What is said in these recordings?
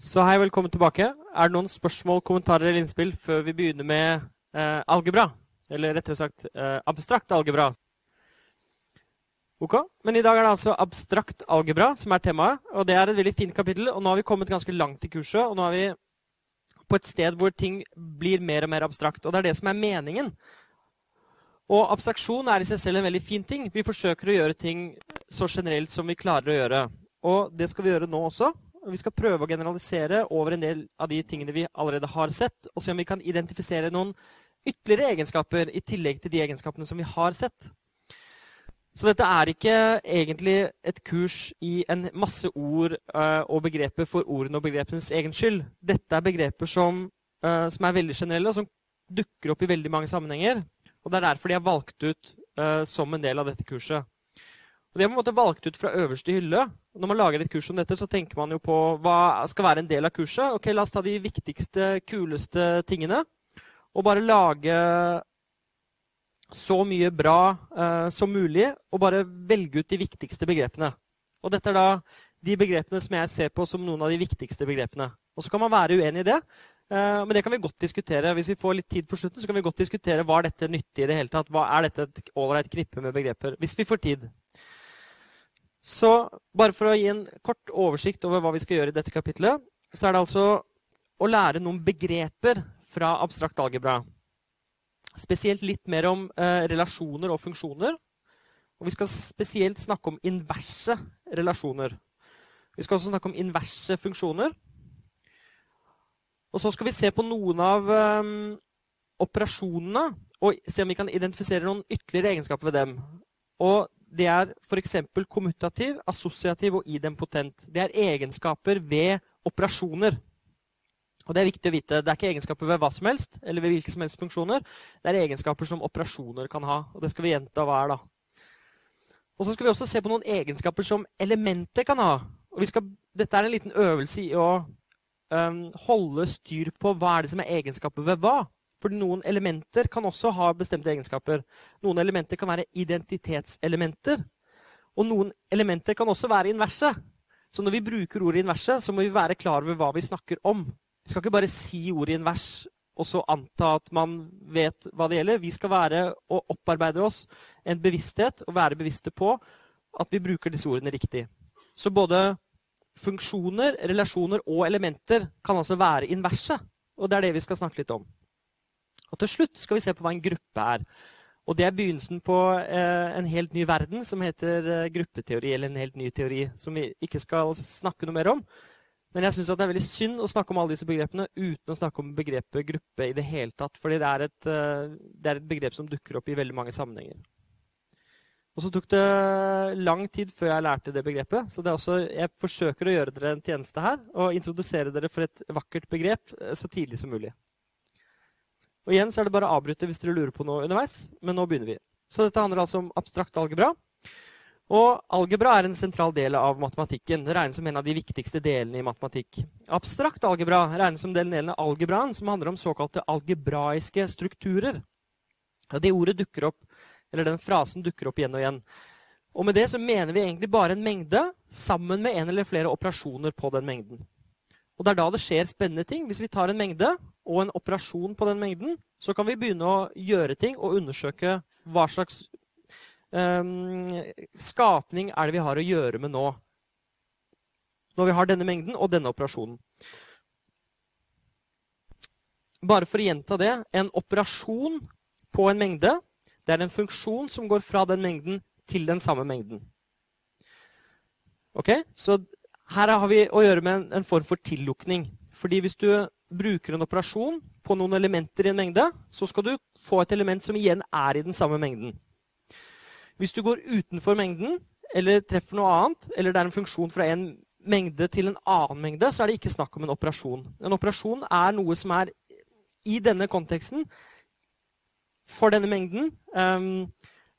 Så hei, velkommen tilbake. Er det noen spørsmål, kommentarer eller innspill før vi begynner med eh, algebra? Eller rettere sagt eh, abstrakt algebra. Ok, Men i dag er det altså abstrakt algebra som er temaet. Og det er et veldig fint kapittel. Og nå har vi kommet ganske langt i kurset. Og nå er vi på et sted hvor ting blir mer og mer abstrakt. Og det er det som er meningen. Og abstraksjon er i seg selv en veldig fin ting. Vi forsøker å gjøre ting så generelt som vi klarer å gjøre. Og det skal vi gjøre nå også. Vi skal prøve å generalisere over en del av de tingene vi allerede har sett, og se om vi kan identifisere noen ytterligere egenskaper i tillegg til de egenskapene som vi har sett. Så dette er ikke egentlig et kurs i en masse ord uh, og begreper for ordene og begrepenes egen skyld. Dette er begreper som, uh, som, er veldig generelle, og som dukker opp i veldig mange sammenhenger. Og det er derfor de er valgt ut uh, som en del av dette kurset. Og De er på en måte valgt ut fra øverste hylle. Når man lager et kurs som dette, så tenker man jo på hva skal være en del av kurset. Ok, La oss ta de viktigste, kuleste tingene. Og bare lage så mye bra eh, som mulig. Og bare velge ut de viktigste begrepene. Og dette er da de begrepene som jeg ser på som noen av de viktigste begrepene. Og så kan man være uenig i det. Eh, men det kan vi godt diskutere. Hvis vi får litt tid på slutten, så kan vi godt diskutere hva er dette nyttig i det hele tatt. Hva er dette et ålreit knippe med begreper? Hvis vi får tid. Så bare for å gi en kort oversikt over hva vi skal gjøre i dette kapitlet, så er det altså å lære noen begreper fra abstrakt algebra. Spesielt litt mer om eh, relasjoner og funksjoner. Og vi skal spesielt snakke om inverse relasjoner. Vi skal også snakke om inverse funksjoner. Og så skal vi se på noen av eh, operasjonene og se om vi kan identifisere noen ytterligere egenskaper ved dem. Og det er f.eks. kommutativ, assosiativ og idempotent. Det er egenskaper ved operasjoner. Og Det er viktig å vite. Det er ikke egenskaper ved hva som helst, eller ved hvilke som helst funksjoner. Det er egenskaper som operasjoner kan ha. Og det skal vi gjenta hva er, da. Og så skal vi også se på noen egenskaper som elementer kan ha. Og skal, dette er en liten øvelse i å um, holde styr på hva er det som er egenskaper ved hva. For noen elementer kan også ha bestemte egenskaper. Noen elementer kan være identitetselementer. Og noen elementer kan også være inverse. Så når vi bruker ordet inverse, så må vi være klar over hva vi snakker om. Vi skal ikke bare si ordet invers og så anta at man vet hva det gjelder. Vi skal være og opparbeide oss en bevissthet og være bevisste på at vi bruker disse ordene riktig. Så både funksjoner, relasjoner og elementer kan altså være inverse. Og det er det vi skal snakke litt om. Og til slutt skal vi se på hva en gruppe er. Og det er begynnelsen på eh, en helt ny verden som heter eh, gruppeteori, eller en helt ny teori, som vi ikke skal snakke noe mer om. Men jeg syns det er veldig synd å snakke om alle disse begrepene uten å snakke om begrepet gruppe i det hele tatt. Fordi det er, et, eh, det er et begrep som dukker opp i veldig mange sammenhenger. Og så tok det lang tid før jeg lærte det begrepet. Så det også, jeg forsøker å gjøre dere en tjeneste her og introdusere dere for et vakkert begrep så tidlig som mulig. Og igjen så er det bare å avbryte hvis dere lurer på noe underveis. Men nå begynner vi. Så dette handler altså om abstrakt algebra. Og algebra er en sentral del av matematikken. Det regnes som en av de viktigste delene i matematikk. Abstrakt algebra regnes som den delen av algebraen som handler om såkalte algebraiske strukturer. Det ordet dukker opp, eller Den frasen dukker opp igjen og igjen. Og Med det så mener vi egentlig bare en mengde sammen med en eller flere operasjoner på den mengden. Og Det er da det skjer spennende ting. Hvis vi tar en mengde og en operasjon på den mengden, så kan vi begynne å gjøre ting og undersøke hva slags um, skapning er det vi har å gjøre med nå. Når vi har denne mengden og denne operasjonen. Bare for å gjenta det en operasjon på en mengde det er en funksjon som går fra den mengden til den samme mengden. Ok? Så her har vi å gjøre med en, en form for tillukning. Fordi hvis du bruker en operasjon på noen elementer i en mengde, så skal du få et element som igjen er i den samme mengden. Hvis du går utenfor mengden, eller treffer noe annet, eller det er en funksjon fra en mengde til en annen mengde, så er det ikke snakk om en operasjon. En operasjon er noe som er i denne konteksten for denne mengden um,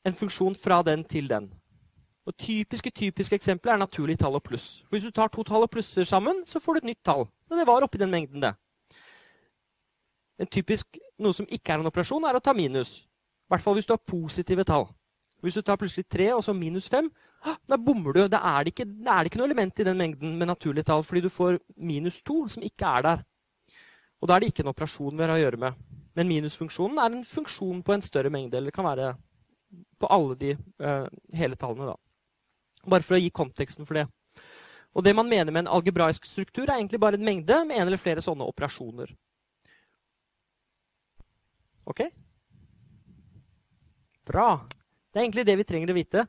en funksjon fra den til den. Og Typiske typiske eksempler er naturlig tall og pluss. For Hvis du tar to tall og plusser sammen, så får du et nytt tall. Så det var oppi den mengden, det. En typisk, Noe som ikke er en operasjon, er å ta minus. I hvert fall hvis du har positive tall. Hvis du tar plutselig 3 og så minus 5, Da bommer du. Da er det, ikke, det er ikke noe element i den mengden med naturlige tall, fordi du får minus 2, som ikke er der. Og da er det ikke en operasjon vi har å gjøre med. Men minusfunksjonen er en funksjon på en større mengde. Eller det kan være på alle de uh, hele tallene. da. Bare for å gi konteksten for det. Og det man mener med en algebraisk struktur, er egentlig bare en mengde med en eller flere sånne operasjoner. Ok? Bra. Det er egentlig det vi trenger å vite.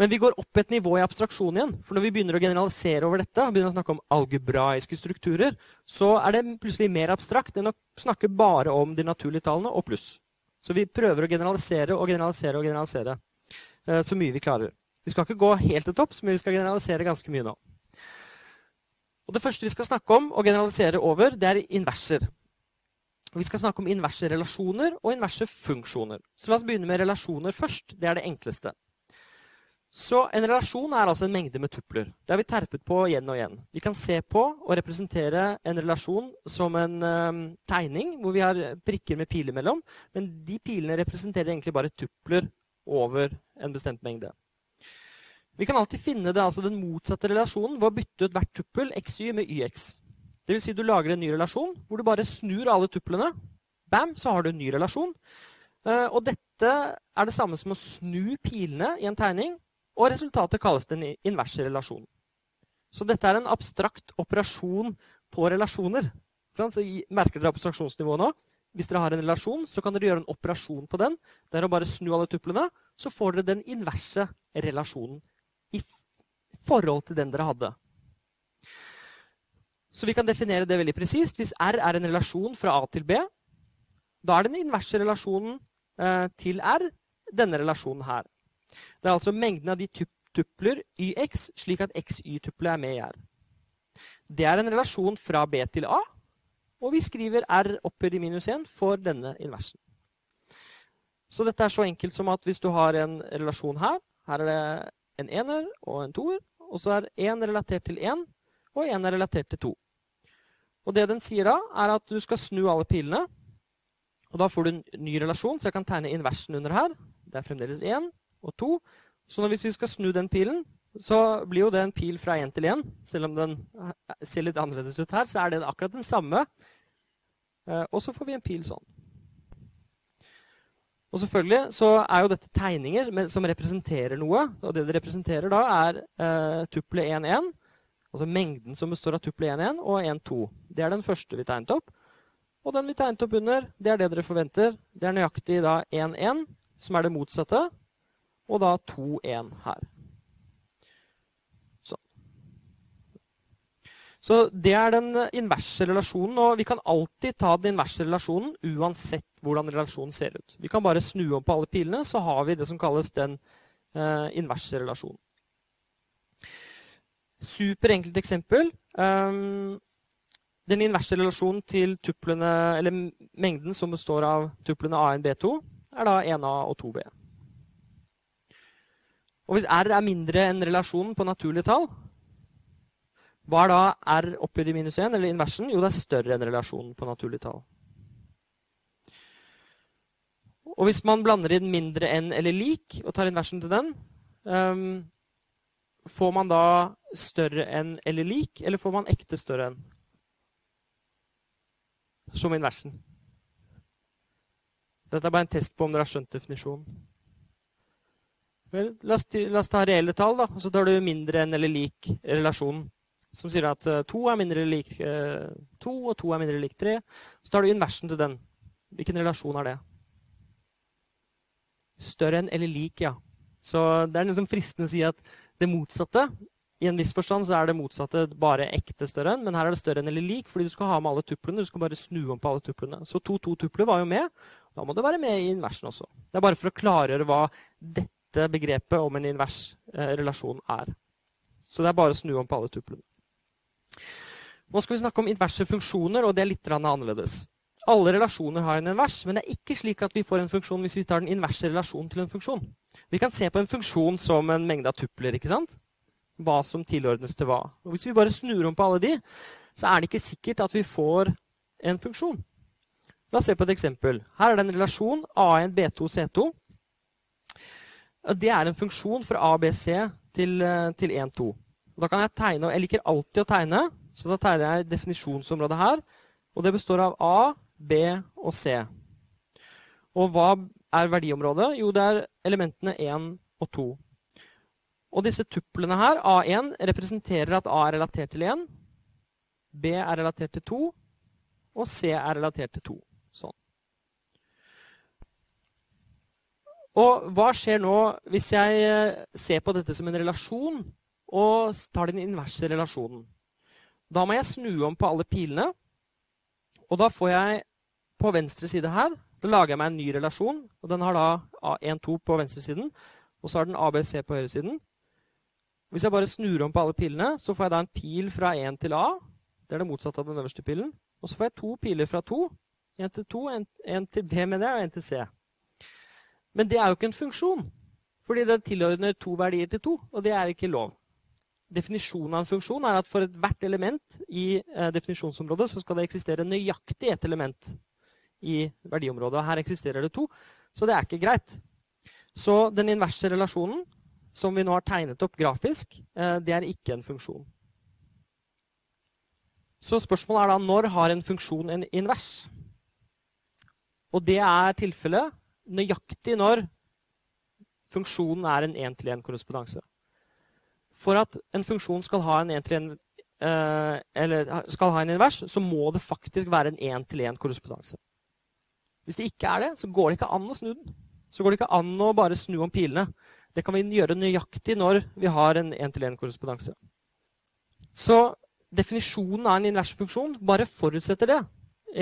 Men vi går opp et nivå i abstraksjon igjen. For når vi begynner å generalisere over dette, og begynner å snakke om algebraiske strukturer, så er det plutselig mer abstrakt enn å snakke bare om de naturlige tallene og pluss. Så vi prøver å generalisere og generalisere og generalisere eh, så mye vi klarer. Vi skal ikke gå helt til topps, men vi skal generalisere ganske mye nå. Og Det første vi skal snakke om og generalisere over, det er inverser. Vi skal snakke om inverse relasjoner og inverse funksjoner. Så La oss begynne med relasjoner først. Det er det enkleste. Så En relasjon er altså en mengde med tupler. Det har vi terpet på igjen og igjen. Vi kan se på og representere en relasjon som en um, tegning hvor vi har prikker med piler mellom. Men de pilene representerer egentlig bare tupler over en bestemt mengde. Vi kan alltid finne det, altså den motsatte relasjonen ved å bytte ut hvert tuppel xy med yx. Det vil si du lager en ny relasjon hvor du bare snur alle tuplene. Bam, så har du en ny relasjon. Eh, og dette er det samme som å snu pilene i en tegning, og resultatet kalles den inverse relasjon. Så dette er en abstrakt operasjon på relasjoner. Så merker dere abstraksjonsnivået nå? Hvis dere har en relasjon, så kan dere gjøre en operasjon på den. Det er å bare snu alle tuplene. Så får dere den inverse relasjonen i forhold til den dere hadde. Så vi kan definere det veldig presist. Hvis R er en relasjon fra A til B, da er den inverse relasjonen eh, til R denne relasjonen her. Det er altså mengden av de tupler YX, slik at XY-tuplet er med i R. Det er en relasjon fra B til A, og vi skriver R opphøyd i minus 1 for denne inversen. Så dette er så enkelt som at hvis du har en relasjon her, her er det en ener og en toer, og så er én relatert til én, og én er relatert til to. Og det den sier da, er at du skal snu alle pilene. Og da får du en ny relasjon, så jeg kan tegne inversen under her. Det er fremdeles én og to. Så hvis vi skal snu den pilen, så blir jo det en pil fra én til én. Selv om den ser litt annerledes ut her, så er den akkurat den samme. Eh, og så får vi en pil sånn. Og selvfølgelig så er jo dette tegninger som representerer noe. Og det det representerer da, er eh, tuple 1-1. Altså mengden som består av tuple 1-1 og 1-2. Det er den første vi tegnet opp. Og den vi tegnet opp under, det er det dere forventer. Det er nøyaktig da 1-1, som er det motsatte, og da 2-1 her. Sånn. Så det er den inverse relasjonen, og vi kan alltid ta den inverse relasjonen uansett hvordan relasjonen ser ut. Vi kan bare snu om på alle pilene, så har vi det som kalles den eh, inverse relasjonen. Superenkelt eksempel. Um, den inverse relasjonen til tuplene, eller mengden som består av tuplene A1, B2, er da 1A og 2B. Og hvis R er mindre enn relasjonen på naturlige tall, hva er da R opphøyd i minus 1, eller inversen? Jo, det er større enn relasjonen på naturlige tall. Og hvis man blander inn mindre enn eller lik, og tar inversen til den, um, Får man da større enn eller lik, eller får man ekte større enn? Som inversen. Dette er bare en test på om dere har skjønt definisjonen. Vel, la oss, la oss ta reelle tall, da. Så tar du mindre enn eller lik relasjonen. Som sier at uh, to er mindre eller lik uh, to, og to er mindre eller lik tre. Så tar du inversen til den. Hvilken relasjon er det? Større enn eller lik, ja. Så det er liksom fristende å si at det motsatte. I en viss forstand så er det motsatte bare ekte større enn, men her er det større enn eller lik, fordi du skal ha med alle tuplene. Du skal bare snu om på alle tuplene. Så to-to-tupler var jo med. Da må det være med i inversen også. Det er bare for å klargjøre hva dette begrepet om en invers eh, relasjon er. Så det er bare å snu om på alle tuplene. Nå skal vi snakke om inverse funksjoner, og det er litt annerledes. Alle relasjoner har en invers, men det er ikke slik at vi får en funksjon hvis vi tar den inverse relasjonen til en funksjon. Vi kan se på en funksjon som en mengde av tupler. ikke sant? Hva som tilordnes til hva. Og Hvis vi bare snur om på alle de, så er det ikke sikkert at vi får en funksjon. La oss se på et eksempel. Her er det en relasjon A1, B2, C2. Det er en funksjon fra A, B, C til, eh, til 1, 2. Da kan jeg tegne, jeg liker alltid å tegne, så da tegner jeg definisjonsområdet her. Og det består av A, B og C. Og hva er verdiområdet? Jo, det er elementene 1 og 2. Og disse tuplene her, A1, representerer at A er relatert til 1, B er relatert til 2, og C er relatert til 2. Sånn. Og hva skjer nå hvis jeg eh, ser på dette som en relasjon og tar den inverse relasjonen? Da må jeg snu om på alle pilene. Og da får jeg på venstre side her Da lager jeg meg en ny relasjon. og Den har da A1-2 på venstresiden, og så har den ABC på høyresiden. Hvis jeg bare snur om på alle pilene, så får jeg da en pil fra 1 til A. Det er det motsatte av den øverste pilen. Og så får jeg to piler fra 2. En til 2, en, til B med det, og en til C. Men det er jo ikke en funksjon, fordi det tilordner to verdier til to, og det er ikke lov. Definisjonen av en funksjon er at for hvert element i eh, definisjonsområdet så skal det eksistere nøyaktig ett element i verdiområdet. Her eksisterer det to, så det er ikke greit. Så den inverse relasjonen, som vi nå har tegnet opp grafisk, eh, det er ikke en funksjon. Så spørsmålet er da når har en funksjon en invers? Og det er tilfellet nøyaktig når funksjonen er en én-til-én-korrespondanse. For at en funksjon skal ha en, en, til en eh, eller skal ha en invers, så må det faktisk være en én-til-én-korrespondanse. Hvis det ikke er det, så går det ikke an å snu den. Så går det ikke an å bare snu om pilene. Det kan vi gjøre nøyaktig når vi har en én-til-én-korrespondanse. Så definisjonen av en invers funksjon bare forutsetter det.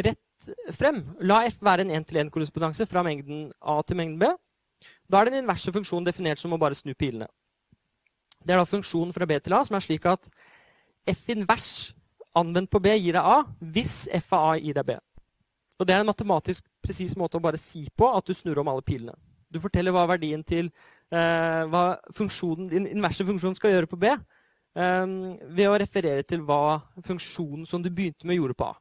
Rett frem. La f være en 1-til-1-korrespondanse fra mengden A til mengden B. Da er den inverse funksjonen definert som å bare snu pilene. Det er da funksjonen fra B til A som er slik at f invers anvendt på B gir deg A hvis f av A gir deg B. Og Det er en matematisk presis måte å bare si på at du snur om alle pilene. Du forteller hva verdien til eh, hva din inverse funksjon skal gjøre på B, eh, ved å referere til hva funksjonen som du begynte med, gjorde på A.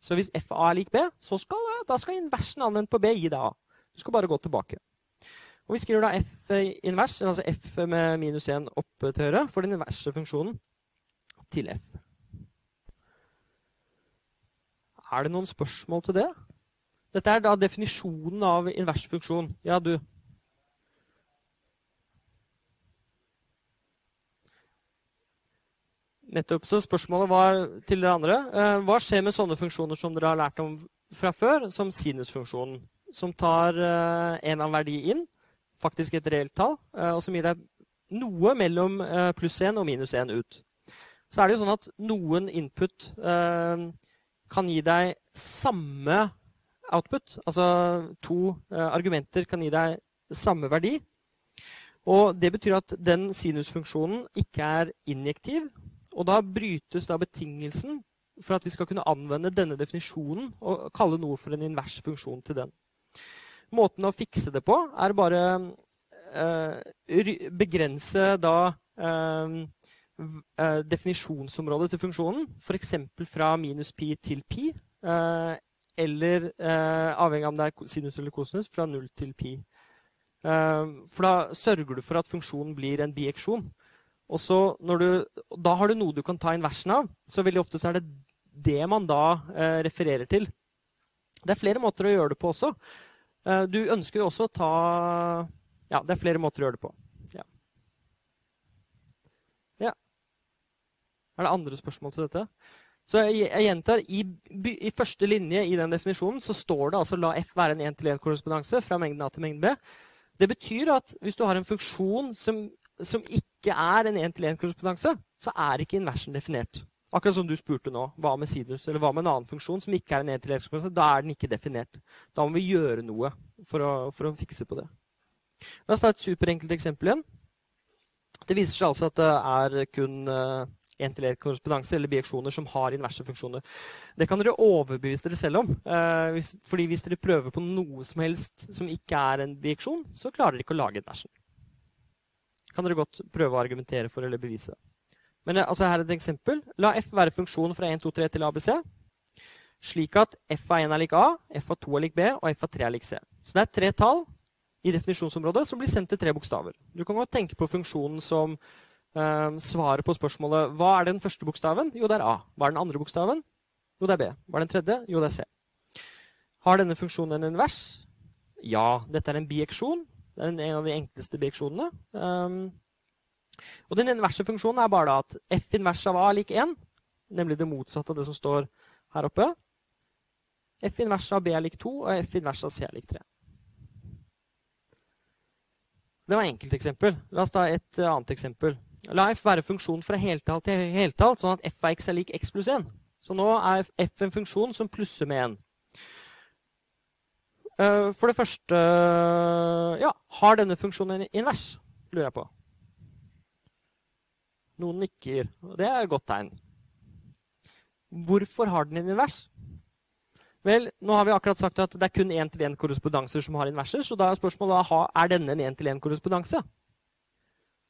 Så hvis f av A er lik B, så skal, da skal inversen anvendt på B gi deg A. Du skal bare gå tilbake. Og Vi skriver da f invers, altså f med minus 1 opp til høyre, for den inverse funksjonen til f. Er det noen spørsmål til det? Dette er da definisjonen av invers funksjon. Ja, du. Nettopp. Så spørsmålet var til dere andre eh, Hva skjer med sånne funksjoner som dere har lært om fra før, som sinusfunksjonen, som tar eh, en av verdi inn, faktisk et reelt tall, eh, og som gir deg noe mellom pluss 1 og minus 1 ut. Så er det jo sånn at noen input kan gi deg samme output. Altså to argumenter kan gi deg samme verdi. Og det betyr at den sinusfunksjonen ikke er injektiv, og da brytes da betingelsen for at vi skal kunne anvende denne definisjonen og kalle noe for en invers funksjon til den. Måten å fikse det på er bare eh, begrense da eh, eh, definisjonsområdet til funksjonen, f.eks. fra minus pi til pi, eh, eller eh, avhengig av om det er sinus eller kosinus, fra null til pi. Eh, for da sørger du for at funksjonen blir en bieksjon. Og så når du, Da har du noe du kan ta inversen av. Så veldig ofte så er det det man da eh, refererer til. Det er flere måter å gjøre det på også. Eh, du ønsker også å ta Ja, det er flere måter å gjøre det på. Ja. ja. Er det andre spørsmål til dette? Så jeg, gjentar, i, i, første linje i den definisjonen så står det altså la f være en 1-til-1-korrespondanse fra mengden A til mengden B. Det betyr at hvis du har en funksjon som som ikke er en én-til-én-korrespondanse, så er ikke inversen definert. Akkurat som du spurte nå. Hva med sinus, eller hva med en annen funksjon som ikke er en én-til-én-korrespondanse? Da er den ikke definert. Da må vi gjøre noe for å, for å fikse på det. La oss ta et superenkelt eksempel igjen. Det viser seg altså at det er kun én-til-én-korrespondanse eh, eller bieksjoner som har inverse funksjoner. Det kan dere overbevise dere selv om. Eh, hvis, fordi hvis dere prøver på noe som helst som ikke er en bieksjon, så klarer dere ikke å lage inversen kan dere godt prøve å argumentere for eller bevise. Men eh, altså, her er et eksempel. La f være funksjon fra 1, 2, 3 til ABC, slik at f av 1 er lik A, f av 2 er lik B, og f av 3 er lik C. Så det er tre tall i definisjonsområdet som blir sendt til tre bokstaver. Du kan godt tenke på funksjonen som uh, svaret på spørsmålet hva er den første bokstaven? Jo, det er A. Hva er den andre bokstaven? Jo, det er B. Hva er den tredje? Jo, det er C. Har denne funksjonen en invers? Ja, dette er en bieksjon. Det er en av de enkleste bieksjonene. Um, og den inverse funksjonen er bare at f invers av a er lik 1, nemlig det motsatte av det som står her oppe. f invers av b er lik 2, og f invers av c er lik 3. Det var enkelteksempel. La oss ta et uh, annet eksempel. La f være funksjon fra heltall til heltall, sånn at f av x er lik x pluss 1. Så nå er f en funksjon som plusser med 1. Uh, eh, for det første Ja, har denne funksjonen en invers? Lurer jeg på. Noen nikker. Det er et godt tegn. Hvorfor har den en invers? Vel, nå har vi akkurat sagt at det er kun én-til-én-korrespondanser som har inverser. Så da er spørsmålet er denne en én-til-én-korrespondanse.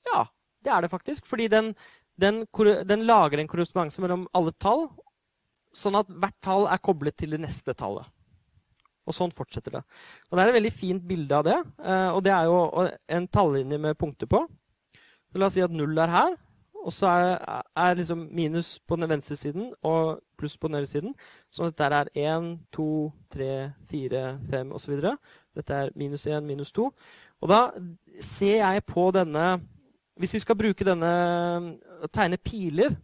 Ja, det er det faktisk. Fordi den, den, den lager en korrespondanse mellom alle tall, sånn at hvert tall er koblet til det neste tallet. Og sånn fortsetter det. Og Det er et veldig fint bilde av det. Eh, og det er jo en tallinje med punkter på. Så la oss si at null er her. Og så er, er liksom minus på den venstre siden og pluss på den høyre siden. Så dette er 1, 2, 3, 4, 5 osv. Dette er minus 1, minus 2. Og da ser jeg på denne Hvis vi skal bruke denne tegne piler,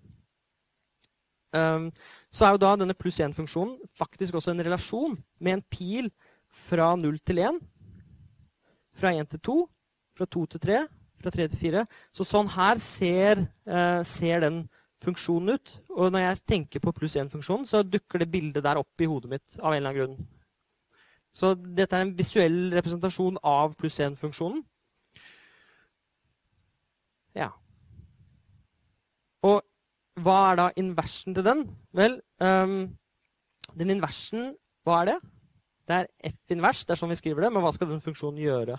um, så er jo da denne pluss 1-funksjonen faktisk også en relasjon med en pil fra 0 til 1, fra 1 til 2, fra 2 til 3, fra 3 til 4. Så sånn her ser, eh, ser, den funksjonen ut. Og når jeg tenker på pluss 1-funksjonen, så dukker det bildet der opp i hodet mitt av en eller annen grunn. Så dette er en visuell representasjon av pluss 1-funksjonen. Ja. Og hva er da inversen til den? Vel, um, den inversen, hva er det? Det er f-invers, det er sånn vi skriver det, men hva skal den funksjonen gjøre?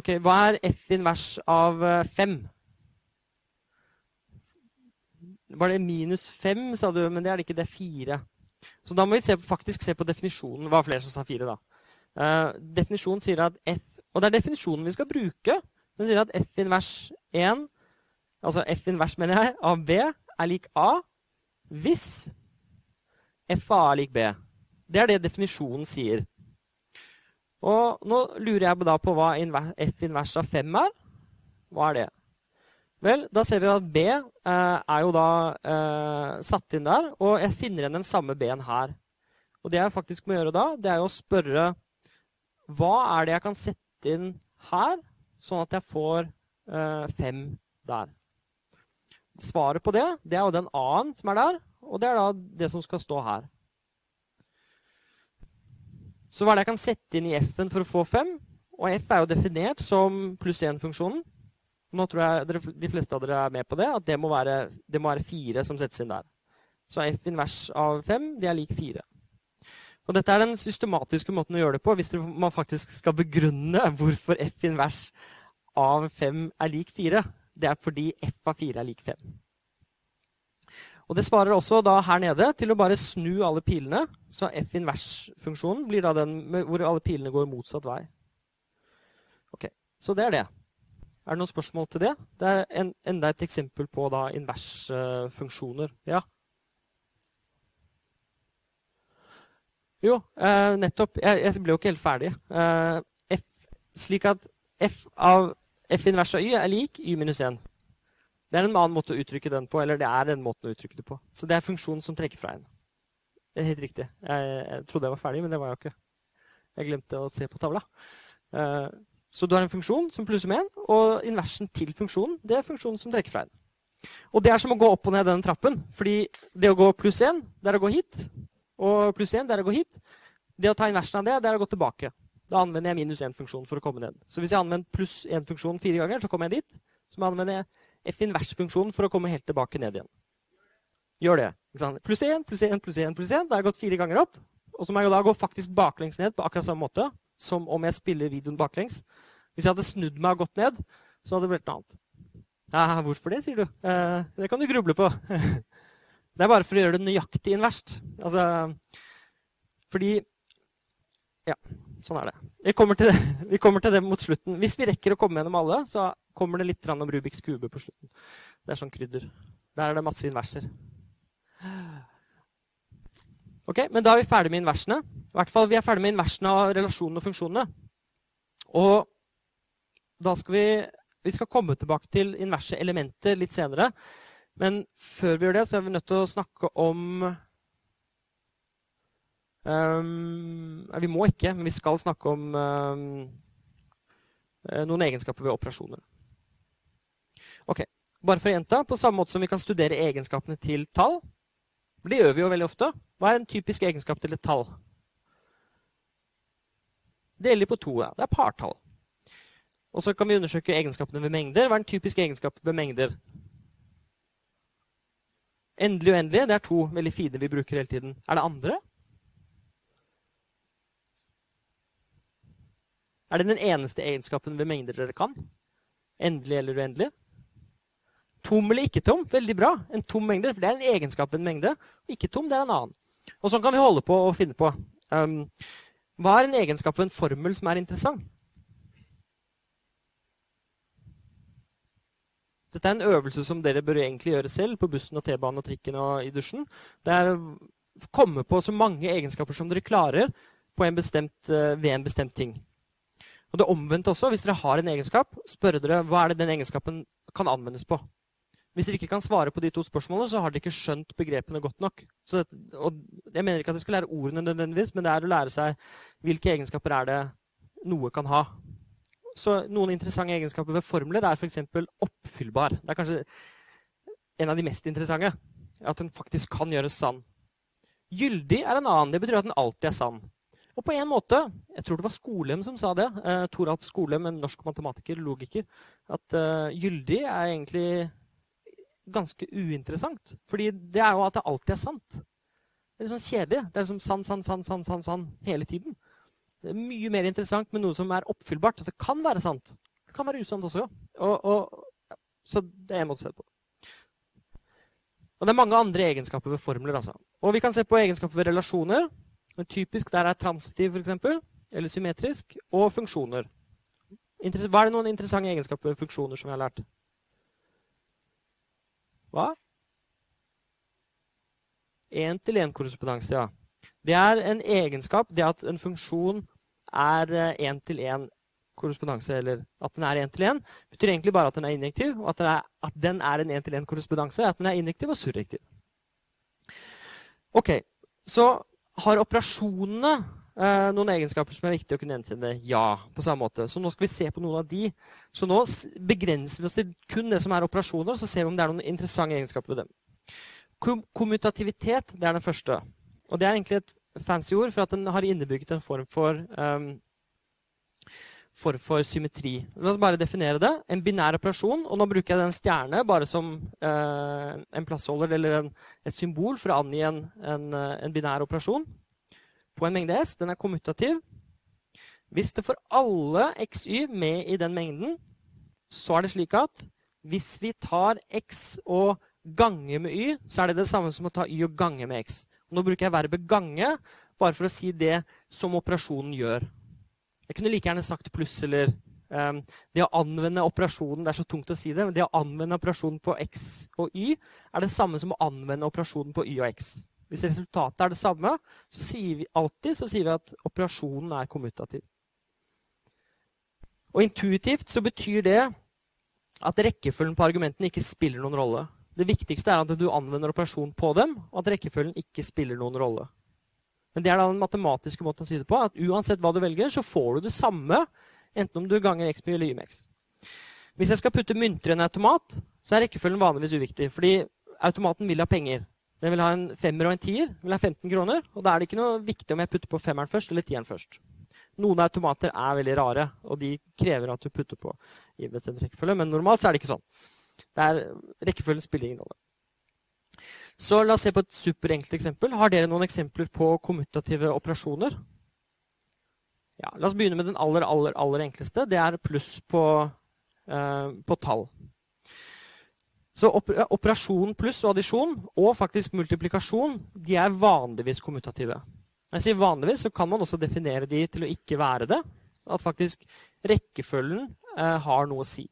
Ok, hva er f invers av 5? Eh, Var det minus 5, sa du? Men det er det ikke. Det er 4. Så da må vi se, faktisk se på definisjonen. Det var flere som sa 4, da. Uh, definisjonen sier at f Og det er definisjonen vi skal bruke. Den sier at f invers 1, altså f invers, mener jeg, av b er lik a hvis f av a er lik b. Det er det definisjonen sier. Og nå lurer jeg da på hva f invers av 5 er. Hva er det? Vel, da ser vi at B eh, er jo da eh, satt inn der, og jeg finner igjen den samme B-en her. Og det jeg faktisk må gjøre da, det er jo å spørre hva er det jeg kan sette inn her, sånn at jeg får fem der. Svaret på det, det er jo den A-en som er der, og det er da det som skal stå her. Så hva er det jeg kan sette inn i f-en for å få 5? Og f er jo definert som pluss 1-funksjonen. Nå tror jeg dere, de fleste av dere er med på det, at det må være, det må være 4 som settes inn der. Så f invers av 5 det er lik 4. Og dette er den systematiske måten å gjøre det på hvis man faktisk skal begrunne hvorfor f invers av 5 er lik 4. Det er fordi f av 4 er lik 5. Og Det svarer også da her nede til å bare snu alle pilene. Så f invers-funksjonen blir da den hvor alle pilene går motsatt vei. Ok, Så det er det. Er det noen spørsmål til det? Det er en, enda et eksempel på da invers-funksjoner. Ja? Jo, eh, nettopp. Jeg, jeg, ble jo ikke helt ferdig. Eh, f, slik at f av f invers av y er lik y minus 1. Det er en annen måte å uttrykke den på, eller det er den måten å uttrykke det på. Så det er funksjonen som trekker fra en. Det er helt riktig. Jeg, jeg trodde jeg var ferdig, men det var jeg ikke. Jeg glemte å se på tavla. Eh, så du har en funksjon som plusser med en, og inversen til funksjonen det er funksjonen som trekker fra en. Og det er som å gå opp og ned denne trappen. fordi det å gå pluss 1, det er å gå hit. Og pluss 1, det er å gå hit. Det å ta inversen av det, det er å gå tilbake. Da anvender jeg minus 1-funksjon for å komme ned. Så hvis jeg anvender pluss 1-funksjon fire ganger, så kommer jeg dit. Så anvender jeg f invers-funksjonen for å komme helt tilbake ned igjen. Gjør det. Pluss 1, pluss 1, pluss 1, pluss 1. Da har jeg gått fire ganger opp. Og så må jeg da gå faktisk baklengs ned på akkurat samme måte som om jeg spiller videoen baklengs. Hvis jeg hadde snudd meg og gått ned, så hadde det blitt noe annet. Ja, hvorfor det, sier du? Eh, det kan du gruble på. det er bare for å gjøre det nøyaktig inverst. Altså, fordi Ja, sånn er det. Vi kommer, det. vi kommer, til det, mot slutten. Hvis vi rekker å komme gjennom alle, så kommer det litt om Rubiks kube på slutten. Det er sånn krydder. Der er det masse inverser. Ok, Men da er vi ferdig med inversene. I hvert fall, Vi er ferdig med inversene av relasjonene og funksjonene. Og da skal vi, vi skal komme tilbake til inverse elementer litt senere. Men før vi gjør det, så er vi nødt til å snakke om Um, vi må ikke, men vi skal snakke om um, noen egenskaper ved operasjoner. Ok, Bare for å gjenta, på samme måte som vi kan studere egenskapene til tall. Det gjør vi jo veldig ofte. Hva er en typisk egenskap til et tall? Deler på to. Ja. Det er partall. Og så kan vi undersøke egenskapene ved mengder. Hva er en typisk egenskap ved mengder? Endelig og uendelig, det er to veldig fine vi bruker hele tiden. Er det andre? Er det den eneste egenskapen ved mengder dere kan? Endelig eller uendelig? Tom eller ikke tom? Veldig bra. En tom mengde, for det er en egenskap ved en mengde. Ikke tom, det er en annen. Og sånn kan vi holde på å finne på. Um, hva er en egenskap ved en formel som er interessant? Dette er en øvelse som dere bør egentlig gjøre selv på bussen og T-banen og trikken og i dusjen. Det er å komme på så mange egenskaper som dere klarer en bestemt, uh, ved en bestemt ting. Og det omvendte også. Hvis dere har en egenskap, spørre dere hva er det den egenskapen kan anvendes på. Hvis dere ikke kan svare på de to spørsmålene, så har dere ikke skjønt begrepene godt nok. Og jeg mener ikke at dere skal lære ordene nødvendigvis, men det er å lære seg hvilke egenskaper er det noe kan ha. Så noen interessante egenskaper ved formler er f.eks. oppfyllbar. Det er kanskje en av de mest interessante. At den faktisk kan gjøres sann. Gyldig er en annen. Det betyr at den alltid er sann. Og på en måte, jeg tror det var Skolem som sa det, eh, Toralf Skolem, en norsk matematiker, logiker, at eh, gyldig er egentlig ganske uinteressant. Fordi det er jo at det alltid er sant. Det er litt sånn kjedelig. Det er liksom sann, sann, sann, sann, sann, sann hele tiden. Det er mye mer interessant med noe som er oppfyllbart. At det kan være sant. Det kan være usant også. Og, og, ja. Så det er en måte å se på. Og det er mange andre egenskaper ved formler. altså. Og vi kan se på egenskaper ved relasjoner. Men typisk der er transitiv, f.eks., eller symmetrisk, og funksjoner. Hva er det noen interessante egenskaper ved funksjoner som vi har lært? Hva? Én-til-én-korrespondanse, ja. Det er en egenskap, det at en funksjon er én-til-én-korrespondanse, eller at den er én-til-én, betyr egentlig bare at den er injektiv, og at den er, at den er en én-til-én-korrespondanse, at den er injektiv og surrektiv. Ok, så har operasjonene eh, noen egenskaper som er viktig å kunne gjenkjenne? Ja, på samme måte. Så nå skal vi se på noen av de. Så nå begrenser vi oss til kun det som er operasjoner, og så ser vi om det er noen interessante egenskaper ved dem. Kom kommutativitet det er den første. Og det er egentlig et fancy ord, for at den har innebygget en form for um, form for symmetri. La oss bare definere det. En binær operasjon. Og nå bruker jeg den stjerne bare som eh, en plassholder eller en, et symbol for å angi en, en, eh, en, binær operasjon på en mengde S. Den er kommutativ. Hvis det får alle xy med i den mengden, så er det slik at hvis vi tar x og ganger med y, så er det det samme som å ta y og gange med x. Nå bruker jeg verbet 'gange' bare for å si det som operasjonen gjør. Jeg kunne like gjerne sagt pluss eller um, Det å anvende operasjonen Det er så tungt å si det, men det å anvende operasjonen på x og y er det samme som å anvende operasjonen på y og x. Hvis resultatet er det samme, så sier vi alltid så sier vi at operasjonen er kommutativ. Og intuitivt så betyr det at rekkefølgen på argumentene ikke spiller noen rolle. Det viktigste er at du anvender operasjon på dem, og at rekkefølgen ikke spiller noen rolle. Men det er da den matematiske måten å si det på. At uansett hva du velger, så får du det samme enten om du ganger x eller YMX. Hvis jeg skal putte mynter i en automat, så er rekkefølgen vanligvis uviktig. Fordi automaten vil ha penger. Den vil ha en femmer og en tier. Den vil ha 15 kroner. Og da er det ikke noe viktig om jeg putter på femmeren først eller tieren først. Noen automater er veldig rare, og de krever at du putter på i bestemt rekkefølge. Men normalt så er det ikke sånn. Det er, rekkefølgen spiller ingen rolle. Så la oss se på et superenkelt eksempel. Har dere noen eksempler på kommutative operasjoner? Ja, la oss begynne med den aller, aller, aller enkleste. Det er pluss på, eh, på tall. Så operasjon pluss og addisjon, og faktisk multiplikasjon, de er vanligvis kommutative. Når jeg sier vanligvis, så kan man også definere de til å ikke være det. At faktisk rekkefølgen eh, har noe å si.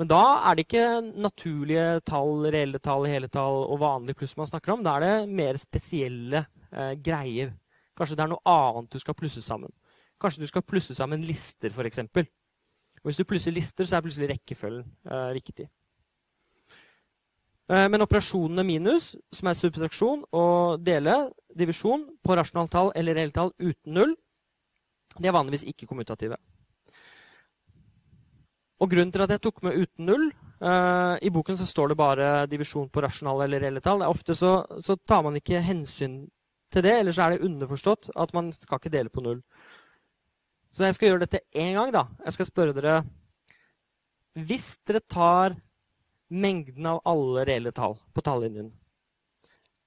Men da er det ikke naturlige tall, reelle tall, hele tall og vanlige pluss man snakker om. Da er det mer spesielle eh, greier. Kanskje det er noe annet du skal plusse sammen. Kanskje du skal plusse sammen lister, f.eks. Hvis du plusser lister, så er plutselig rekkefølgen eh, riktig. Eh, men operasjonene minus, som er subtraksjon og dele, divisjon, på rasjonaltall eller reelle tall uten null, de er vanligvis ikke kommutative. Og grunnen til at jeg tok med uten null uh, I boken så står det bare divisjon på rasjonale eller reelle tall. Ofte så, så, tar man ikke hensyn til det, eller så er det underforstått at man skal ikke dele på null. Så jeg skal gjøre dette én gang. da. Jeg skal spørre dere Hvis dere tar mengden av alle reelle tall på tallinjen,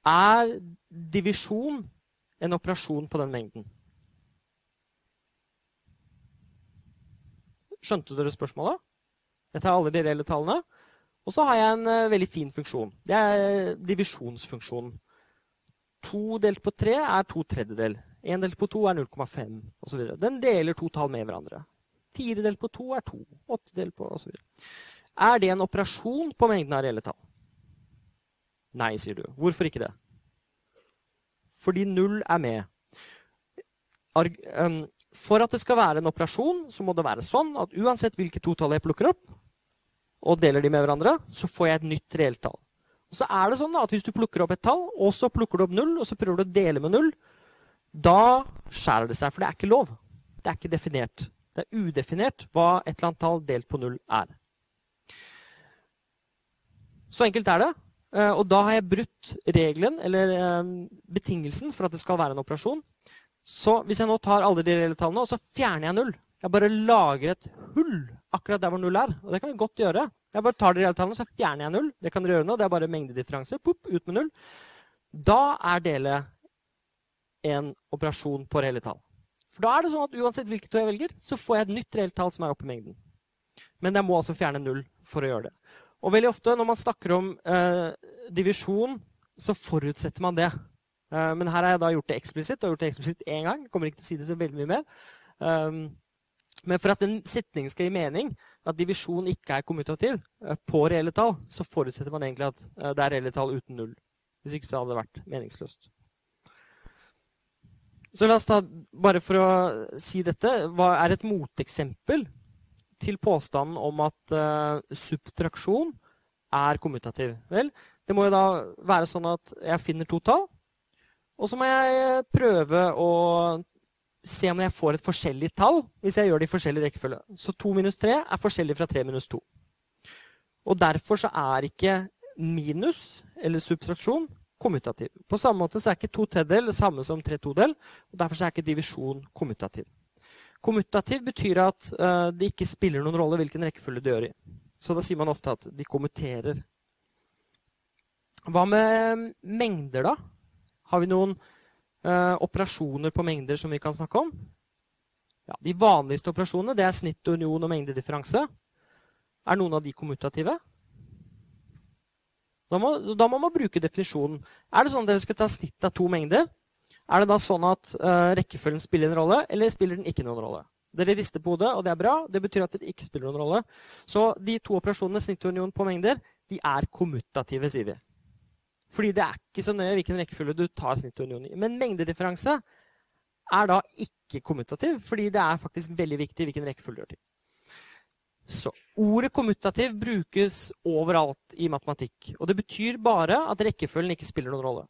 er divisjon en operasjon på den mengden? Skjønte dere spørsmålet? Jeg tar alle de reelle tallene. Og så har jeg en uh, veldig fin funksjon. Det er divisjonsfunksjonen. To delt på tre er to tredjedel. Én delt på to er 0,5 osv. Den deler to tall med hverandre. Fire delt på to er to. Åtte delt på osv. Er det en operasjon på mengden av reelle tall? Nei, sier du. Hvorfor ikke det? Fordi null er med. For at det skal være en operasjon, så må det være sånn at uansett hvilke to tall jeg plukker opp, og deler de med hverandre, så får jeg et nytt reelt tall. Og så er det sånn at Hvis du plukker opp et tall, og så plukker du opp null, og så prøver du å dele med null, da skjærer det seg. For det er ikke lov. Det er ikke definert. Det er udefinert hva et eller annet tall delt på null er. Så enkelt er det. Eh, og da har jeg brutt regelen, eller eh, betingelsen, for at det skal være en operasjon. Så hvis jeg nå tar alle de reelle tallene, og så fjerner jeg null Jeg bare lager et hull akkurat der hvor null er. Og det kan vi godt gjøre. Jeg bare tar de reelle tallene, så fjerner jeg null. Det kan dere gjøre nå. Det er bare mengdedifferanse. Pop, ut med null. Da er dele en operasjon på reelle tall. For da er det sånn at uansett hvilket to jeg velger, så får jeg et nytt reelt tall som er oppe i mengden. Men jeg må altså fjerne null for å gjøre det. Og veldig ofte når man snakker om eh, divisjon, så forutsetter man det. Uh, men her har jeg da gjort det eksplisitt, og gjort det eksplisitt én gang. Kommer ikke til å si det så veldig mye mer. Um, men for at en setning skal gi mening, at divisjon ikke er kommutativ uh, på reelle tall, så forutsetter man egentlig at uh, det er reelle tall uten null. Hvis ikke så hadde det vært meningsløst. Så la oss ta, bare for å si dette, hva er et moteksempel til påstanden om at subtraksjon er kommutativ? Vel, det må jo da være sånn at jeg finner to tall, og så må jeg prøve å se om jeg får et forskjellig tall hvis jeg gjør det i forskjellig rekkefølge. Så 2 minus 3 er forskjellig fra 3 minus 2. Og derfor så er ikke minus, eller subtraksjon, kommutativ. På samme måte så er ikke to tredjedel det samme som tre todel. og Derfor så er ikke divisjon kommutativ. Kommutativ betyr at uh, det ikke spiller noen rolle hvilken rekkefølge du gjør i. Så da sier man ofte at de kommuterer. Hva med mengder, da? Har vi noen eh, operasjoner på mengder som vi kan snakke om? Ja, de vanligste operasjonene det er snitt, union og mengdedifferanse. Er noen av de kommutative? Da må, da må, man bruke definisjonen. Er det sånn at dere skal ta snitt av to mengder? Er det da sånn at eh, rekkefølgen spiller en rolle, eller spiller den ikke noen rolle? Dere rister på hodet, og det er bra. Det betyr at det ikke spiller noen rolle. Så de to operasjonene, snitt og union på mengder, de er kommutative, sier vi. Fordi det er ikke så nøye hvilken rekkefølge du tar snitt og union i. Men mengdedifferanse er da ikke kommutativ, fordi det er faktisk veldig viktig hvilken rekkefølge du gjør til. Så ordet kommutativ brukes overalt i matematikk. Og det betyr bare at rekkefølgen ikke spiller noen rolle.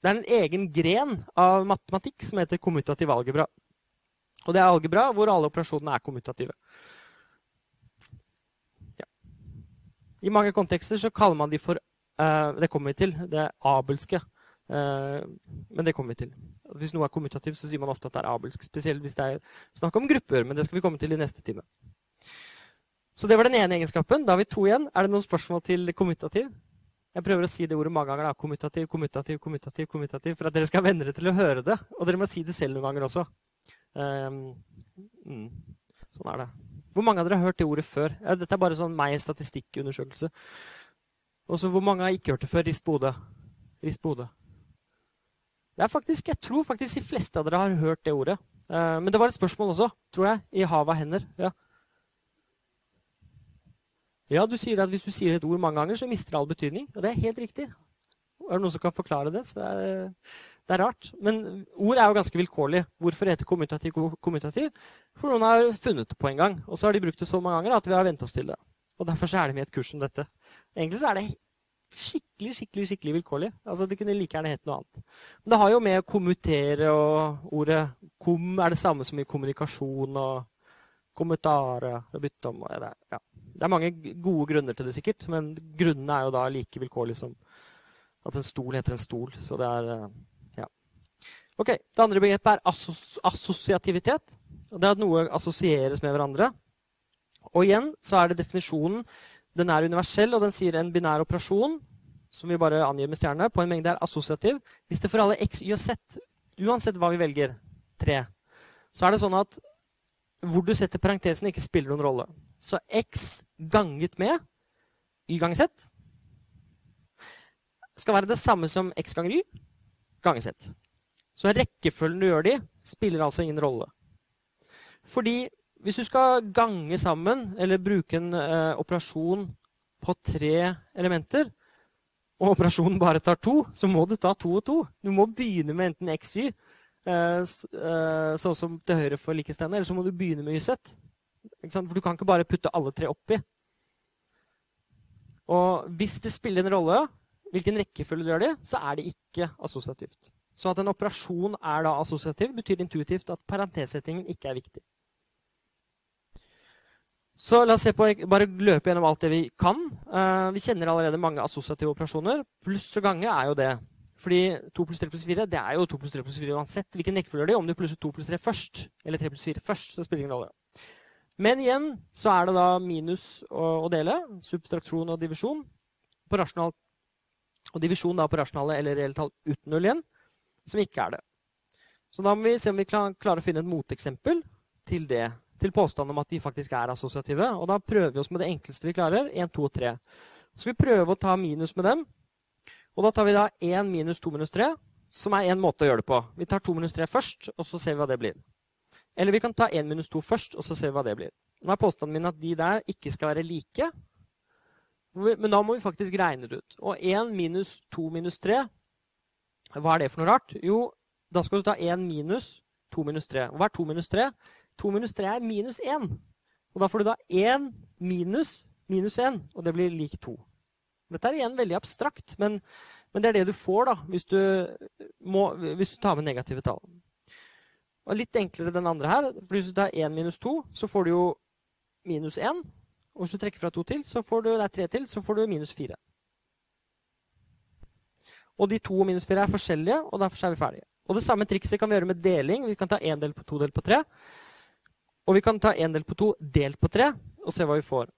Det er en egen gren av matematikk som heter kommutativ algebra. Og det er algebra hvor alle operasjonene er kommutative. I mange kontekster så kaller man de for uh, Det kommer vi til. Det er abelske. Uh, men det kommer vi til. Hvis noe er kommutativt, så sier man ofte at det er abelsk. Spesielt hvis det er snakk om grupper. Men det skal vi komme til i neste time. Så det var den ene egenskapen. Da har vi to igjen. Er det noen spørsmål til kommutativ? Jeg prøver å si det ordet mange ganger. da. Kommutativ, kommutativ, kommutativ, kommutativ. For at dere skal venne dere til å høre det. Og dere må si det selv noen ganger også. Um, mm, sånn er det. Hvor mange av dere har hørt det ordet før? Ja, dette er bare sånn meg statistikkundersøkelse. Og så hvor mange har ikke hørt det før? Rist på hodet. Rist på. Det er faktisk, Jeg tror faktisk de fleste av dere har hørt det ordet. Uh, men det var et spørsmål også, tror jeg, i havet av hender. Ja. ja, du sier at hvis du sier et ord mange ganger, så mister det all betydning. Og det er helt riktig. Er det noen som kan forklare det, så er det, det er rart. Men ord er jo ganske vilkårlig. Hvorfor heter kommutativ kommutativ? For noen har funnet det på en gang. Og så har de brukt det så mange ganger at vi har vent oss til det. Og derfor er det med et kurs som dette. Egentlig så er det skikkelig skikkelig, skikkelig vilkårlig. Altså, Det kunne like gjerne hett noe annet. Men det har jo med å kommutere og ordet kom er det samme som i kommunikasjon og kommentare og bytte om. Og det, ja. det er mange gode grunner til det, sikkert. Men grunnene er jo da like vilkårlige som at en stol heter en stol. Så det er eh. Ok, Det andre begrepet er assos assosiativitet. Det er at noe assosieres med hverandre. Og igjen så er det definisjonen den er universell, og den sier en binær operasjon som vi bare angir med stjerne, på en mengde er assosiativ. Hvis det for alle x, y og z, uansett hva vi velger, 3, så er det sånn at hvor du setter parentesen, ikke spiller noen rolle. Så x ganget med y ganger z skal være det samme som x ganger y ganger z. Så rekkefølgen du gjør de, spiller altså ingen rolle. Fordi hvis du skal gange sammen, eller bruke en eh, operasjon på tre elementer, og operasjonen bare tar to, så må du ta to og to. Du må begynne med enten XY, eh, eh, sånn som til høyre for likestående, eller så må du begynne med YZ. For du kan ikke bare putte alle tre oppi. Og hvis det spiller en rolle hvilken rekkefølge du gjør det, så er det ikke assosiativt. Så at en operasjon er da assosiativ, betyr intuitivt at parentessettingen ikke er viktig. Så la oss se på, bare løpe gjennom alt det vi kan. Uh, vi kjenner allerede mange assosiative operasjoner. Pluss og gange er jo det. Fordi 2 pluss 3 pluss 4 det er jo 2 pluss 3 pluss 4 uansett hvilken rekkefølge det er. Om du plusser 2 pluss 3 først eller 3 pluss 4 først, så spiller det ingen rolle. Men igjen så er det da minus å, dele, subtraksjon og divisjon. På rasjonal, og divisjon da på rasjonale eller reelle tall uten null igjen, som ikke er det. Så da må vi se om vi klarer å finne et moteksempel til det til påstanden om at de faktisk er assosiative. Og da prøver vi oss med det enkleste vi klarer. 1, 2 og 3. Så skal vi prøve å ta minus med dem. Og da tar vi da 1 minus 2 minus 3, som er én måte å gjøre det på. Vi tar 2 minus 3 først, og så ser vi hva det blir. Eller vi kan ta 1 minus 2 først, og så ser vi hva det blir. Nå er påstanden min at de der ikke skal være like. Men da må vi faktisk regne det ut. Og 1 minus 2 minus 3, hva er det for noe rart? Jo, da skal du ta 1 minus 2 minus 3. Og hva er 2 minus 3? 2 minus 3 er minus 1. Og da får du da 1 minus minus 1, og det blir lik 2. Dette er igjen veldig abstrakt, men, men det er det du får da, hvis du, må, hvis du tar med negative tall. Og litt enklere den andre her. Hvis du tar 1 minus 2, så får du jo minus 1. Og hvis du trekker fra 2 til, så får du, er 3 til, så får du minus 4. Og de to og minus 4 er forskjellige, og derfor er vi ferdige. Og det samme trikset kan vi gjøre med deling. Vi kan ta én del på to delt på tre. Og vi kan ta én del på to delt på tre, og se hva vi får.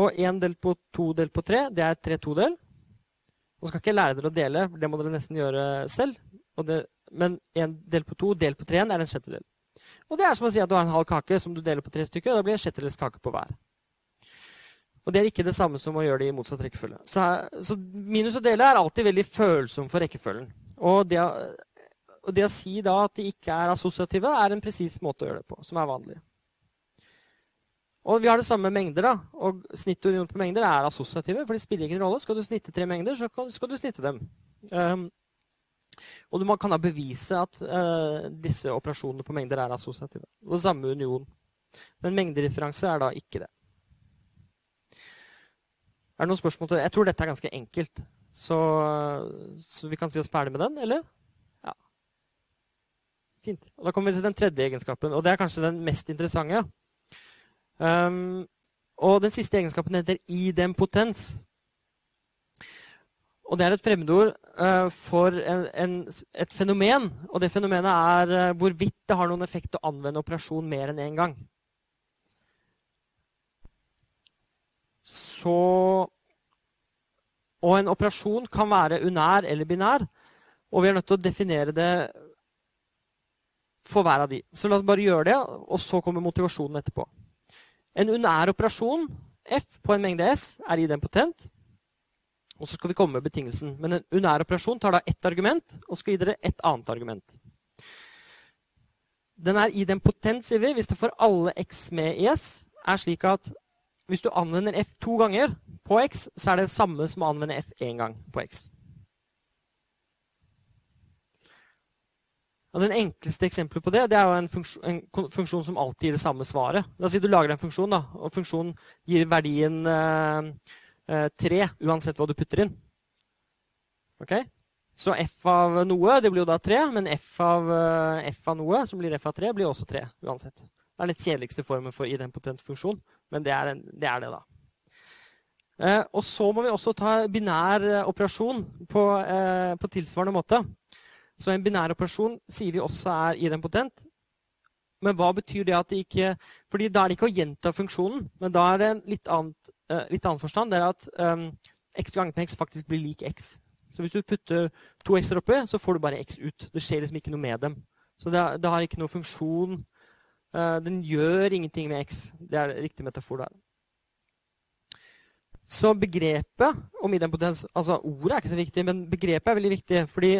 Og én del på to delt på tre, det er tre todel. Nå skal ikke lære dere å dele, det må dere nesten gjøre selv. Det, men én del på to delt på 3 er en sjettedel. Og det er som å si at du har en halv kake som du deler på tre stykker, og da blir det en sjettedels kake på hver. Og det er ikke det samme som å gjøre det i motsatt rekkefølge. Så, så minus og dele er alltid veldig følsom for rekkefølgen. Og det, og det å si da at de ikke er assosiative, er en presis måte å gjøre det på, som er vanlig. Og vi har det samme med mengder. da, og Snitt og union på mengder er assosiative. for det spiller ikke en rolle. Skal du snitte tre mengder, så skal du snitte dem. Um, og man kan da bevise at uh, disse operasjonene på mengder er assosiative. Og det samme union. Men mengdedifferanse er da ikke det. Er det noen spørsmål til det? Jeg tror dette er ganske enkelt. Så, så vi kan si oss ferdig med den, eller? Ja. Fint. Og Da kommer vi til den tredje egenskapen, og det er kanskje den mest interessante. Um, og den siste egenskapen heter idempotens. Og det er et fremmedord uh, for en, en, et fenomen. Og det fenomenet er uh, hvorvidt det har noen effekt å anvende operasjon mer enn én en gang. Så Og en operasjon kan være unær eller binær. Og vi er nødt til å definere det for hver av de. Så la oss bare gjøre det, og så kommer motivasjonen etterpå. En unær operasjon, F, på en mengde S, er idempotent. Og så skal vi komme med betingelsen. Men en unær operasjon tar da ett argument og skal gi dere et annet argument. Den er idempotent, sier vi, hvis det for alle x med i s er slik at hvis du anvender f to ganger på x, så er det det samme som å anvende f én gang på x. Og den enkleste eksempelet på det det er jo en funksjon, en funksjon, som alltid gir det samme svaret. La oss si du lager en funksjon, da, og funksjonen gir verdien eh, 3 eh, uansett hva du putter inn. Ok? Så f av noe det blir jo da 3, men f av, eh, f av noe, som blir f av 3, blir også 3 uansett. Det er den kjedeligste formen for idempotent funksjon, men det er, det, er det, da. Eh, og så må vi også ta binær eh, operasjon på, eh, på tilsvarende måte. Så en binær operasjon sier vi også er idempotent. Men hva betyr det at det ikke fordi da er det ikke å gjenta funksjonen, men da er det en litt, annet, eh, litt annen forstand. Det er at um, x ganger med x faktisk blir lik x. Så hvis du putter to x-er oppe, så får du bare x ut. Det skjer liksom ikke noe med dem. Så det, det har ikke noe funksjon. Uh, den gjør ingenting med x. Det er riktig metafor der. Så begrepet om idempotens Altså ordet er ikke så viktig, men begrepet er veldig viktig. fordi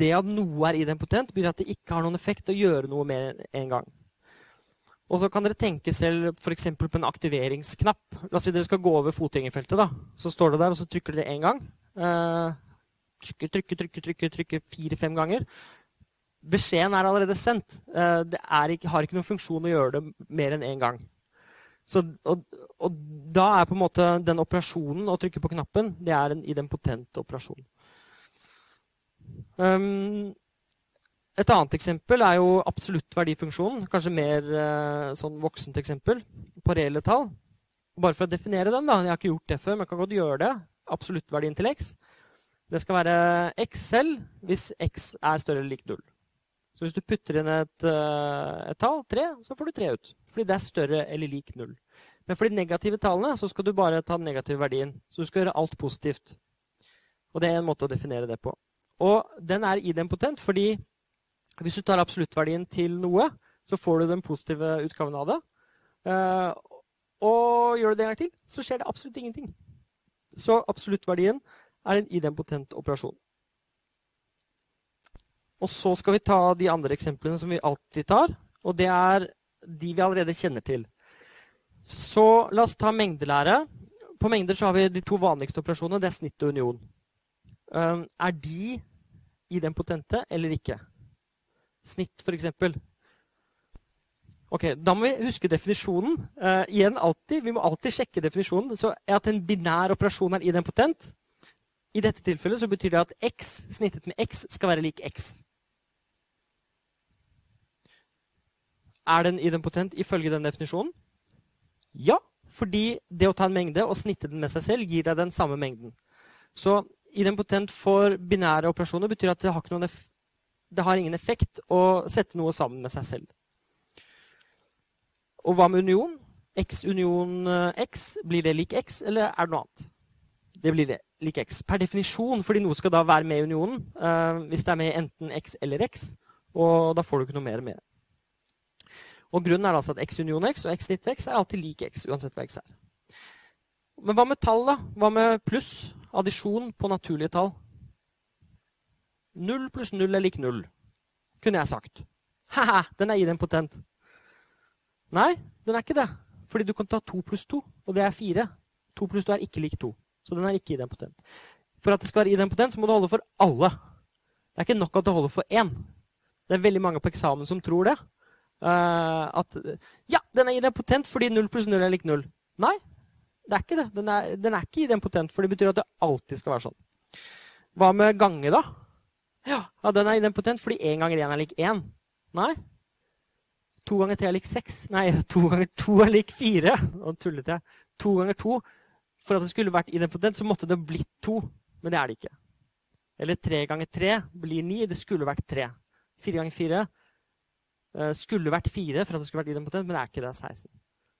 det at noe er idempotent, betyr at det ikke har noen effekt å gjøre noe mer en gang. Og så kan dere tenke selv f.eks. på en aktiveringsknapp. La oss si dere skal gå over fotgjengerfeltet. da. Så står det der, og så trykker dere én gang. Eh, trykker, trykker, trykker, trykker, trykker fire-fem ganger. Beskjeden er allerede sendt. Eh, det ikke, har ikke noen funksjon å gjøre det mer enn én en gang. Så, og, og, da er på en måte den operasjonen å trykke på knappen det er en idempotent operasjon. Um, et annet eksempel er jo absolutt verdifunksjonen. Kanskje mer uh, sånn voksent eksempel på reelle tall. Bare for å definere den, da. Jeg har ikke gjort det før, men jeg kan godt gjøre det. Absoluttverdien til x. Det skal være x selv hvis x er større eller lik null. Så hvis du putter inn et, uh, et tall, tre, så får du tre ut fordi det er større eller lik null. Men for de negative tallene så skal du bare ta den negative verdien. Så du skal gjøre alt positivt. Og det er en måte å definere det på. Og den er idempotent fordi hvis du tar absoluttverdien til noe, så får du den positive utgaven av det. Uh, og gjør du det en gang til, så skjer det absolutt ingenting. Så absoluttverdien er en idempotent operasjon. Og så skal vi ta de andre eksemplene som vi alltid tar. Og det er de vi allerede kjenner til. Så la oss ta mengdelære. På mengder så har vi de to vanligste operasjonene. Det er snitt og union. Um, er de idempotente eller ikke? Snitt, f.eks. Ok, Da må vi huske definisjonen. Uh, igjen alltid, Vi må alltid sjekke definisjonen. Så at en binær operasjon er idempotent, i dette tilfellet så betyr det at x snittet med x skal være lik x. Er den idempotent ifølge den definisjonen? Ja, fordi det å ta en mengde og snitte den med seg selv gir deg den samme mengden. Så idempotent for binære operasjoner betyr at det har, det har ingen effekt å sette noe sammen med seg selv. Og hva med union? X union eh, X, blir det lik X, eller er det noe annet? Det blir det lik X. Per definisjon, fordi noe skal da være med i unionen. Uh, hvis det er med enten X eller X. Og da får du ikke noe mer med. Og Grunnen er altså at x union x og x snitt x er alltid lik x, uansett hva x er. Men hva med tall, da? Hva med pluss? Addisjon på naturlige tall? Null pluss null er lik null, kunne jeg sagt. Ha-ha, den er idempotent. Nei, den er ikke det. Fordi du kan ta to pluss to, og det er 4. 2 pluss to er ikke lik to. Så den er ikke idempotent. For at det skal være idempotent, så må du holde for alle. Det er ikke nok at du holder for én. Det er veldig mange på eksamen som tror det. Uh, at Ja, den er idempotent fordi 0 pluss 0 er lik 0. Nei, det er ikke det. Den er, den er ikke idempotent, for det betyr at det alltid skal være sånn. Hva med gange, da? Ja, ja den er idempotent fordi 1 ganger 1 er lik 1. Nei. 2 ganger 3 er lik 6. Nei, 2 ganger 2 er lik 4. Nå tullet jeg. 2 ganger 2 For at det skulle vært idempotent, så måtte det blitt 2. Men det er det ikke. Eller 3 ganger 3 blir 9. Det skulle vært 3. 4 ganger 4 Eh, skulle vært fire for at det skulle vært idempotent, men det er ikke det. 16.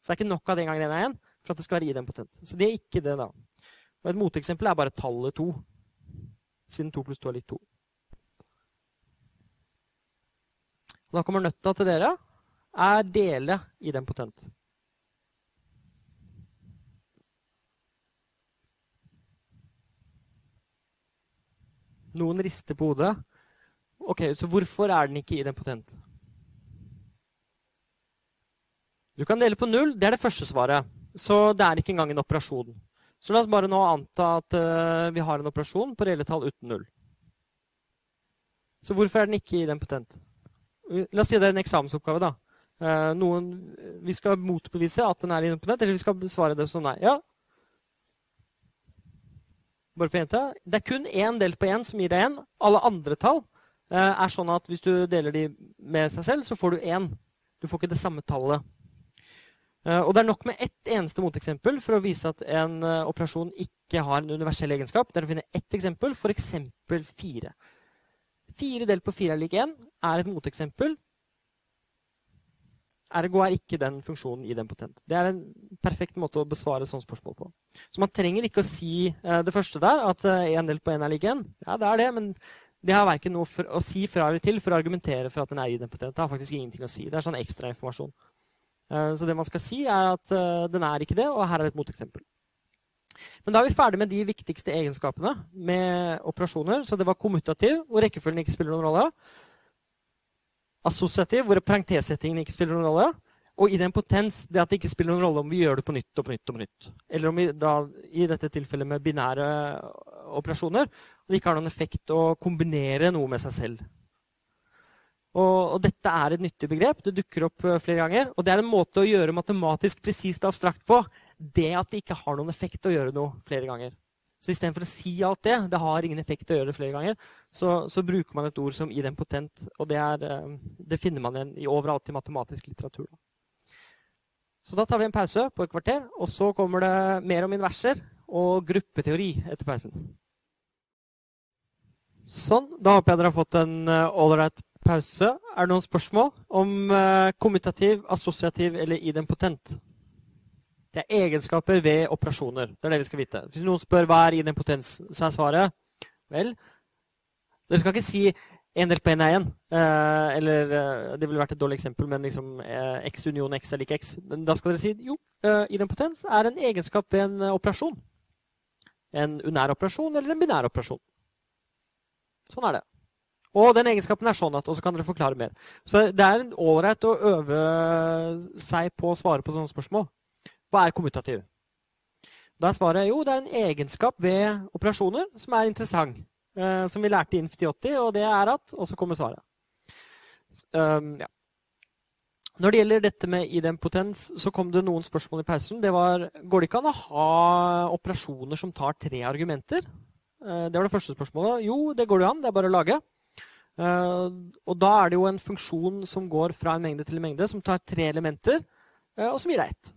Så det er ikke nok av det en ganger én er én for at det skal være idempotent. Så det er ikke det, da. Og et moteksempel er bare tallet to. Siden to pluss to er litt to. Da kommer nøtta til dere. Er dele idempotent? Noen rister på hodet. Ok, Så hvorfor er den ikke idempotent? Du kan dele på null. Det er det første svaret. Så det er ikke engang en operasjon. Så la oss bare nå anta at uh, vi har en operasjon på reelle tall uten null. Så hvorfor er den ikke idempotent? La oss si det er en eksamensoppgave. da. Uh, noen, vi skal motbevise at den er idempotent, eller vi skal besvare det som nei. Ja. Bare på jenta. Det er kun én delt på én som gir deg én. Alle andre tall uh, er sånn at hvis du deler de med seg selv, så får du én. Du får ikke det samme tallet. Eh, og Det er nok med ett eneste moteksempel for å vise at en uh, operasjon ikke har en universell egenskap. Det er å finne ett eksempel, f.eks. fire. Fire delt på fire er lik én er et moteksempel. Ergo er ikke den funksjonen idempotent. Det er en perfekt måte å besvare sånne spørsmål på. Så man trenger ikke å si uh, det første der, at én delt på én er lik én. Ja, det er det, men det har verken noe for, å si fra eller til for å argumentere for at den er idempotent. Det har faktisk ingenting å si. Det er sånn ekstra informasjon. Eh, så det man skal si, er at eh, den er ikke det, og her er et moteksempel. Men da er vi ferdig med de viktigste egenskapene med operasjoner. Så det var kommutativ, hvor rekkefølgen ikke spiller noen rolle. Assosiativ, hvor parentessettingen ikke spiller noen rolle. Og idempotens, det at det ikke spiller noen rolle om vi gjør det på nytt og på nytt. og på nytt. Eller om vi da, i dette tilfellet med binære operasjoner, det ikke har noen effekt å kombinere noe med seg selv. Og, og, dette er et nyttig begrep. Det dukker opp uh, flere ganger. Og det er en måte å gjøre matematisk presist og abstrakt på. Det at det ikke har noen effekt å gjøre noe flere ganger. Så istedenfor å si alt det, det har ingen effekt å gjøre det flere ganger, så, så bruker man et ord som idempotent. Og det, er, uh, det finner man igjen i overalt i matematisk litteratur. Så da tar vi en pause på et kvarter, og så kommer det mer om inverser og gruppeteori etter pausen. Sånn. Da håper jeg dere har fått en ålreit uh, pause. Er det noen spørsmål om uh, kommutativ, assosiativ eller idempotent? Det er egenskaper ved operasjoner. Det er det vi skal vite. Hvis noen spør hva er idempotens, så er svaret vel Dere skal ikke si en delt på én er én. Uh, eller uh, det ville vært et dårlig eksempel, men liksom x union x er lik x. Men da skal dere si jo, idempotens er en egenskap ved en operasjon. En unær operasjon eller en binær operasjon. Sånn er det. Og den egenskapen er sånn at Og så kan dere forklare mer. Så det er ålreit å øve seg på å svare på sånne spørsmål. Hva er kommutativ? Da er svaret jo, det er en egenskap ved operasjoner som er interessant. Eh, som vi lærte i INF80, og det er at Og så kommer svaret. Ja. Når det gjelder dette med idempotens, så kom det noen spørsmål i pausen. Det var Går det ikke an å ha operasjoner som tar tre argumenter? Uh, det var det første spørsmålet. Jo, det går det an. Det er bare å lage. Uh, og da er det jo en funksjon som går fra en mengde til en mengde, som tar tre elementer, uh, og som gir deg ett.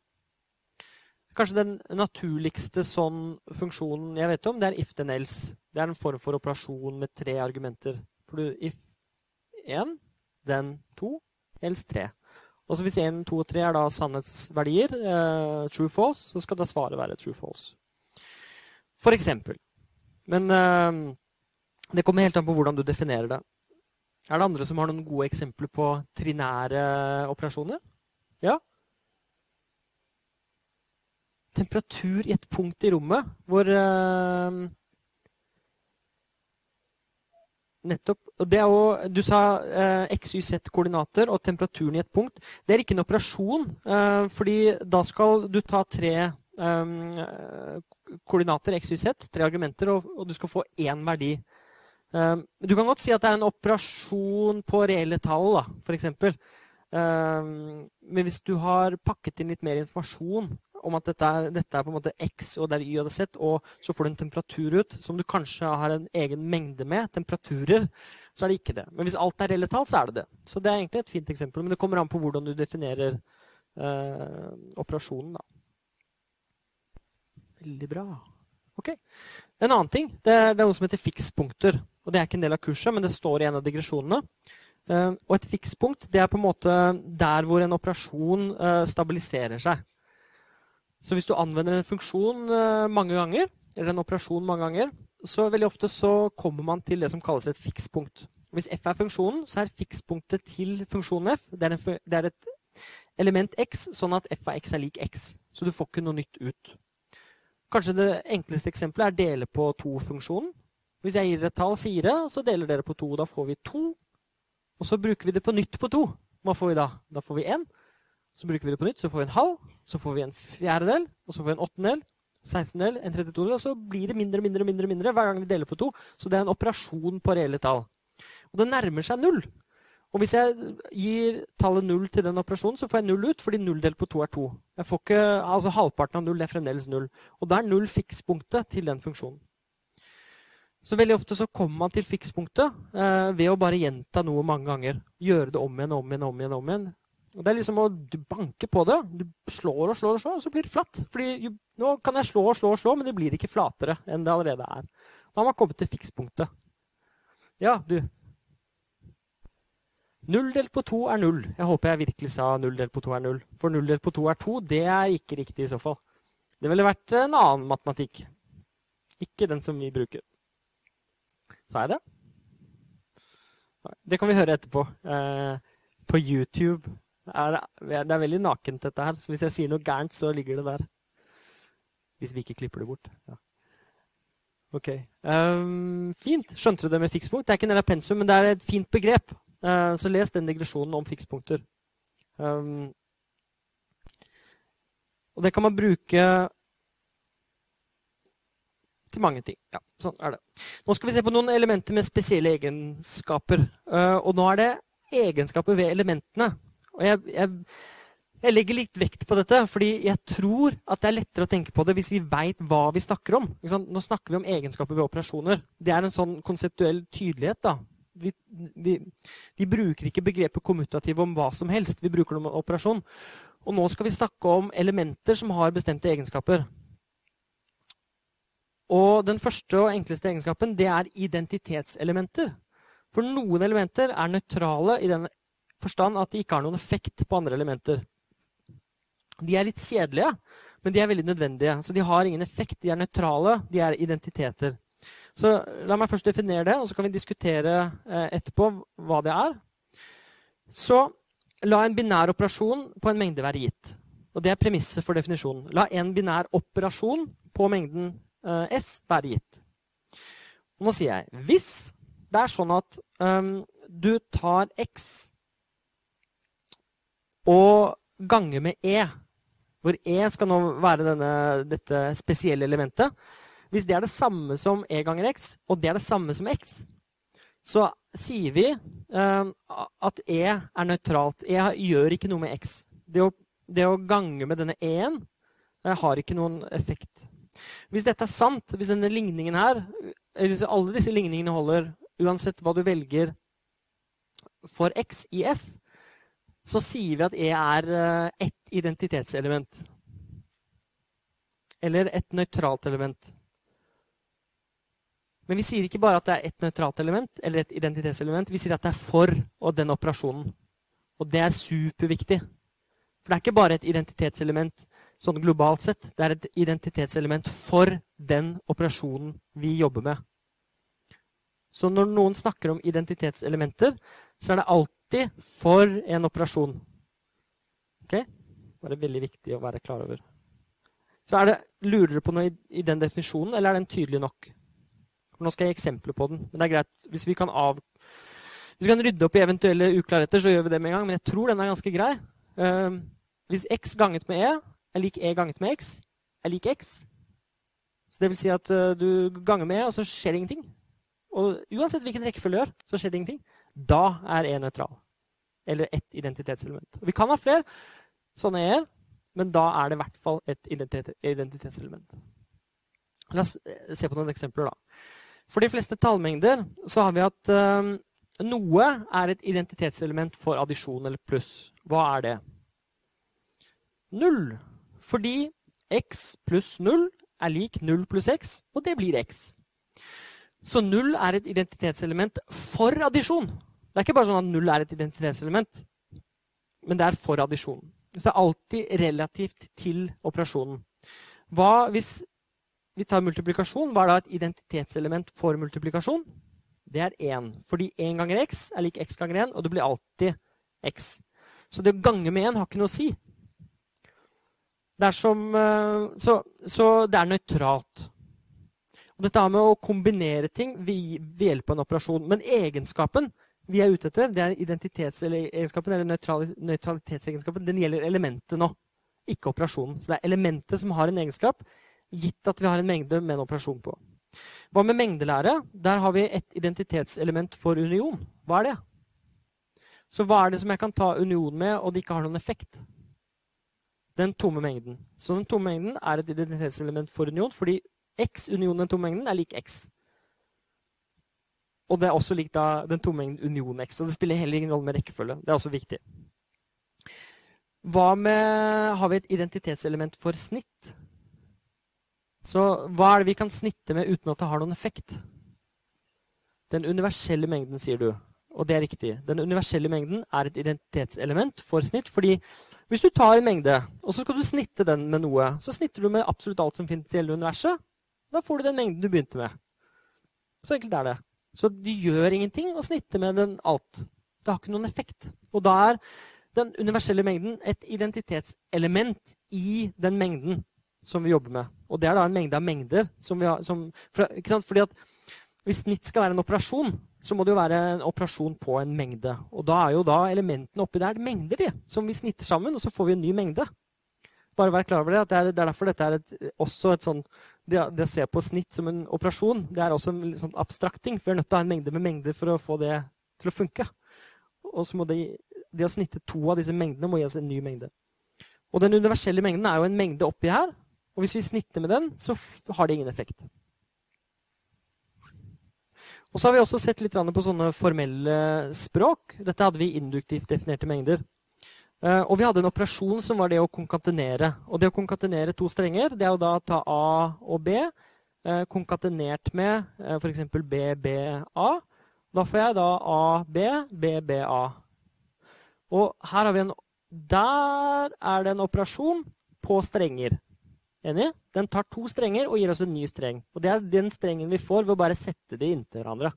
Kanskje den naturligste sånn funksjonen jeg vet om, det er if then else. Det er en form for operasjon med tre argumenter. For du if 1, then 2, else 3. Og så hvis 1, 2 og 3 er da sannhetsverdier, eh, true false, så skal da svaret være true false. For eksempel. Men det kommer helt an på hvordan du definerer det. Er det andre som har noen gode eksempler på trinære operasjoner? Ja? Temperatur i et punkt i rommet hvor uh, Nettopp. Og det er jo, du sa eh, x, y, z koordinater og temperaturen i et punkt. Det er ikke en operasjon, eh, fordi da skal du ta tre eh, koordinater, x, y, z, tre argumenter, og, og du skal få én verdi. Du kan godt si at det er en operasjon på reelle tall, f.eks. Um, men hvis du har pakket inn litt mer informasjon om at dette er, dette er, på en måte x og det er y og det er z, og så får du en temperatur ut som du kanskje har en egen mengde med, temperaturer, så er det ikke det. Men hvis alt er reelle tall, så er det det. Så det er egentlig et fint eksempel. Men det kommer an på hvordan du definerer uh, operasjonen, da. Veldig bra. Ok. En annen ting det er noe som heter fikspunkter. Og Det er ikke en del av kurset, men det står i en av digresjonene. Uh, og et fikspunkt det er på en måte der hvor en operasjon uh, stabiliserer seg. Så hvis du anvender en funksjon uh, mange ganger, eller en operasjon mange ganger, så veldig ofte så kommer man til det som kalles et fikspunkt. Hvis f er funksjonen, så er fikspunktet til funksjonen f det er, en, det er et element x, sånn at f av x er lik x. Så du får ikke noe nytt ut. Kanskje det enkleste eksempelet er dele på to-funksjonen. Hvis jeg gir dere et tall 4, så deler dere på 2. Da får vi 2. Og så bruker vi det på nytt på 2. Hva får vi da? Da får vi 1. Så bruker vi det på nytt, så får vi en halv. Så får vi en fjerdedel, og så får vi en åttendel. 16-del, en 32 og så blir det mindre og mindre, mindre, mindre hver gang vi deler på to. Så det er en operasjon på reelle tall. Og det nærmer seg null. Og hvis jeg gir tallet null til den operasjonen, så får jeg null ut, fordi null delt på to er to. Ikke, altså Halvparten av null er fremdeles null. Og da er null fikspunktet til den funksjonen. Så veldig ofte så kommer man til fikspunktet eh, ved å bare gjenta noe mange ganger. Gjøre det om igjen, om igjen, om igjen. om igjen. Og Det er liksom å du banker på det. Du slår og slår, og slår, og så blir det flatt. Fordi Nå kan jeg slå og slå og slå, men det blir ikke flatere enn det allerede er. Da har man kommet til fikspunktet. Ja, du. Null delt på to er null. Jeg håper jeg virkelig sa null delt på to er null. For null delt på to er to, det er ikke riktig i så fall. Det ville vært en annen matematikk. Ikke den som vi bruker. Sa jeg det? Det kan vi høre etterpå. Eh, på YouTube er, det er veldig nakent, dette her. Så hvis jeg sier noe gærent, så ligger det der. Hvis vi ikke klipper det bort. Ja. Ok. Um, fint. Skjønte du det med fikspunkt? Det er ikke en del av pensum, men det er et fint begrep. Uh, så les den digresjonen om fikspunkter. Um, og det kan man bruke til mange ting. Ja, sånn er det. Nå skal vi se på noen elementer med spesielle egenskaper. Uh, og nå er det egenskaper ved elementene. Og jeg, jeg, jeg, legger litt vekt på dette, fordi jeg tror at det er lettere å tenke på det hvis vi veit hva vi snakker om. Nå snakker vi om egenskaper ved operasjoner. Det er en sånn konseptuell tydelighet. da. Vi, vi, vi, bruker ikke begrepet kommutativ om hva som helst. Vi bruker det om operasjon. Og nå skal vi snakke om elementer som har bestemte egenskaper. Og den første og enkleste egenskapen det er identitetselementer. For noen elementer er nøytrale i den forstand at de ikke har noen effekt på andre elementer. De er litt kjedelige, men de er veldig nødvendige. Så de har ingen effekt. De er nøytrale. De er identiteter. Så La meg først definere det, og så kan vi diskutere eh, etterpå hva det er. Så la en binær operasjon på en mengde være gitt. Og Det er premisset for definisjonen. La en binær operasjon på mengden S være gitt. Og nå sier jeg hvis det er sånn at um, du tar X og ganger med E, hvor E skal nå være denne, dette spesielle elementet Hvis det er det samme som E ganger X, og det er det samme som X, så sier vi um, at E er nøytralt. E gjør ikke noe med X. Det å, det å gange med denne E-en eh, har ikke noen effekt. Hvis dette er sant, hvis denne ligningen her, eller alle disse ligningene holder, uansett hva du velger for X i S, så sier vi at E er eh, ett identitetselement. Eller et nøytralt element. Men vi sier ikke bare at det er ett nøytralt element eller et identitetselement. Vi sier at det er for og den operasjonen. Og det er superviktig. For det er ikke bare et identitetselement sånn globalt sett. Det er et identitetselement for den operasjonen vi jobber med. Så når noen snakker om identitetselementer, så er det alltid for en operasjon. Ok? Det er veldig viktig å være klar over. Så er det, Lurer dere på noe i, den definisjonen, eller er den tydelig nok? Nå skal jeg gi eksempler på den. Men det er greit hvis vi kan, av, hvis vi kan rydde opp i eventuelle uklarheter, så gjør vi det med en gang. Men jeg tror den er ganske grei. Uh, hvis x ganget med e er lik e ganget med x er lik x Så det vil si at uh, du ganger med og så skjer det ingenting. Og uansett hvilken rekkefølge du gjør, så skjer det ingenting. Da er e nøytral eller ett identitetselement. Vi kan ha flere sånne e-er, men da er det i hvert fall et identitetselement. La oss eh, se på noen eksempler. da. For de fleste tallmengder så har vi at um, noe er et identitetselement for addisjon eller pluss. Hva er det? Null. Fordi x pluss 0 er lik 0 pluss x, og det blir x. Så 0 er et identitetselement for addisjon. Det er ikke bare sånn at 0 er et identitetselement, men det er for addisjon. Så det er alltid relativt til operasjonen. Hva hvis vi tar multiplikasjon? Hva er da et identitetselement for multiplikasjon? Det er 1. Fordi 1 ganger x er lik x ganger 1, og det blir alltid x. Så det å gange med 1 har ikke noe å si. Det er som, eh, så, så det er nøytralt. Og dette med å kombinere ting ved hjelp av en operasjon. Men egenskapen vi er ute etter, det er identitetsegenskapen eller nøytralitetsegenskapen. Den gjelder elementet nå, ikke operasjonen. Så det er elementet som har en egenskap, gitt at vi har en mengde med en operasjon på. Hva med mengdelære? Der har vi et identitetselement for union. Hva er det? Så hva er det som jeg kan ta union med, og det ikke har noen effekt? Den tomme mengden. Så den tomme mengden er et identitetselement for union, fordi x union den tomme mengden er lik x. Og det er også lik da den tomme mengden union x. Så det spiller heller ingen rolle med rekkefølge. Det er også viktig. Hva med Har vi et identitetselement for snitt? Så hva er det vi kan snitte med uten at det har noen effekt? Den universelle mengden, sier du. Og det er riktig. Den universelle mengden er et identitetselement for snitt. fordi hvis du tar en mengde, og så skal du snitte den med noe, så snitter du med absolutt alt som finnes i hele universet. Da får du den mengden du begynte med. Så enkelt er det. Så du gjør ingenting å snitte med den alt. Det har ikke noen effekt. Og da er den universelle mengden et identitetselement i den mengden som vi jobber med. Og det er da en mengde av mengder. Som vi har, som, for, Fordi at hvis snitt skal være en operasjon, så må det jo være en operasjon på en mengde. Og da er jo da elementene oppi der mengder de, som vi snitter sammen, og så får vi en ny mengde. Bare vær klar over det. at Det er, det er derfor dette er et, også et sånn det, det, å se på snitt som en operasjon, det er også en sånn abstrakt ting. For vi er nødt til å ha en mengde med mengder for å få det til å funke. Og så må det, det å snitte to av disse mengdene må gi oss en ny mengde. Og den universelle mengden er jo en mengde oppi her, og hvis vi snitter med den, så har det ingen effekt. Og så har vi også sett litt på sånne formelle språk. Dette hadde vi induktivt definerte mengder. Eh, og vi hadde en operasjon som var det å konkatenere. Og det å konkatenere to strenger, det er å da ta A og B eh, konkatenert med eh, f.eks. BBA. Da får jeg da AB, BBA. Og her har vi en Der er det en operasjon på strenger. Enig? Den tar to strenger og gir oss en ny streng. Og Det er den strengen vi får ved å bare sette de inntil hverandre.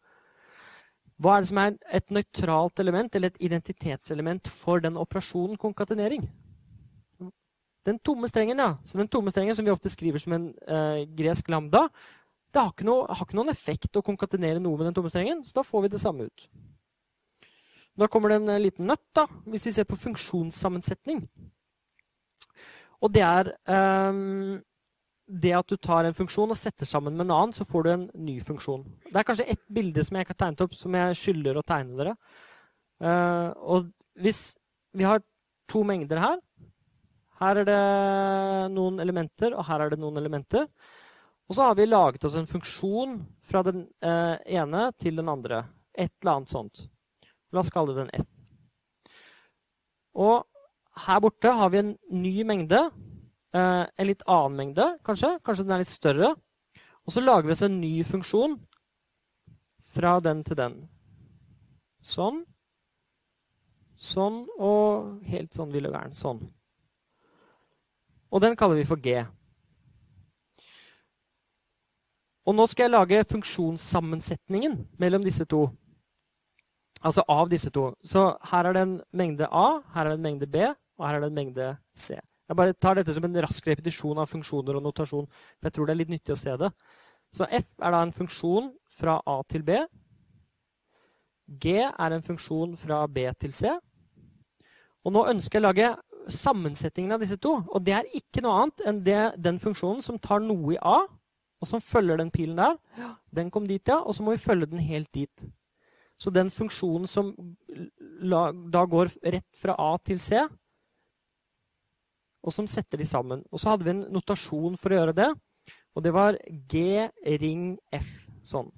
Hva er det som er et nøytralt element eller et identitetselement for den operasjonen konkatenering? Den tomme strengen, ja. Så den tomme strengen som vi ofte skriver som en eh, gresk lambda, det har ikke, noe, har ikke, noen effekt å konkatenere noe med den tomme strengen, så da får vi det samme ut. Da kommer det en eh, liten nøtt, da, hvis vi ser på funksjonssammensetning. Og det er um, det at du tar en funksjon og setter sammen med en annen, så får du en ny funksjon. Det er kanskje ett bilde som jeg ikke har tegnet opp, som jeg skylder å tegne dere. Uh, og hvis vi har to mengder her Her er det noen elementer, og her er det noen elementer. Og så har vi laget oss en funksjon fra den uh, ene til den andre. Et eller annet sånt. La oss kalle det en f. Og her borte har vi en ny mengde. Eh, en litt annen mengde, kanskje. Kanskje den er litt større. Og så lager vi oss en ny funksjon fra den til den. Sånn. Sånn og helt sånn ville gæren. Sånn. Og den kaller vi for G. Og nå skal jeg lage funksjonssammensetningen mellom disse to. Altså av disse to. Så her er det en mengde A, her er det en mengde B, og her er det en mengde C. Jeg bare tar dette som en rask repetisjon av funksjoner og notasjon. for jeg tror det er litt nyttig å se det. Så F er da en funksjon fra A til B. G er en funksjon fra B til C. Og nå ønsker jeg å lage sammensetningen av disse to. Og det er ikke noe annet enn det, den funksjonen som tar noe i A, og som følger den pilen der. Den kom dit, ja. Og så må vi følge den helt dit. Så den funksjonen som da går rett fra A til C, og som setter de sammen. Og så hadde vi en notasjon for å gjøre det, og det var G ring F. Sånn.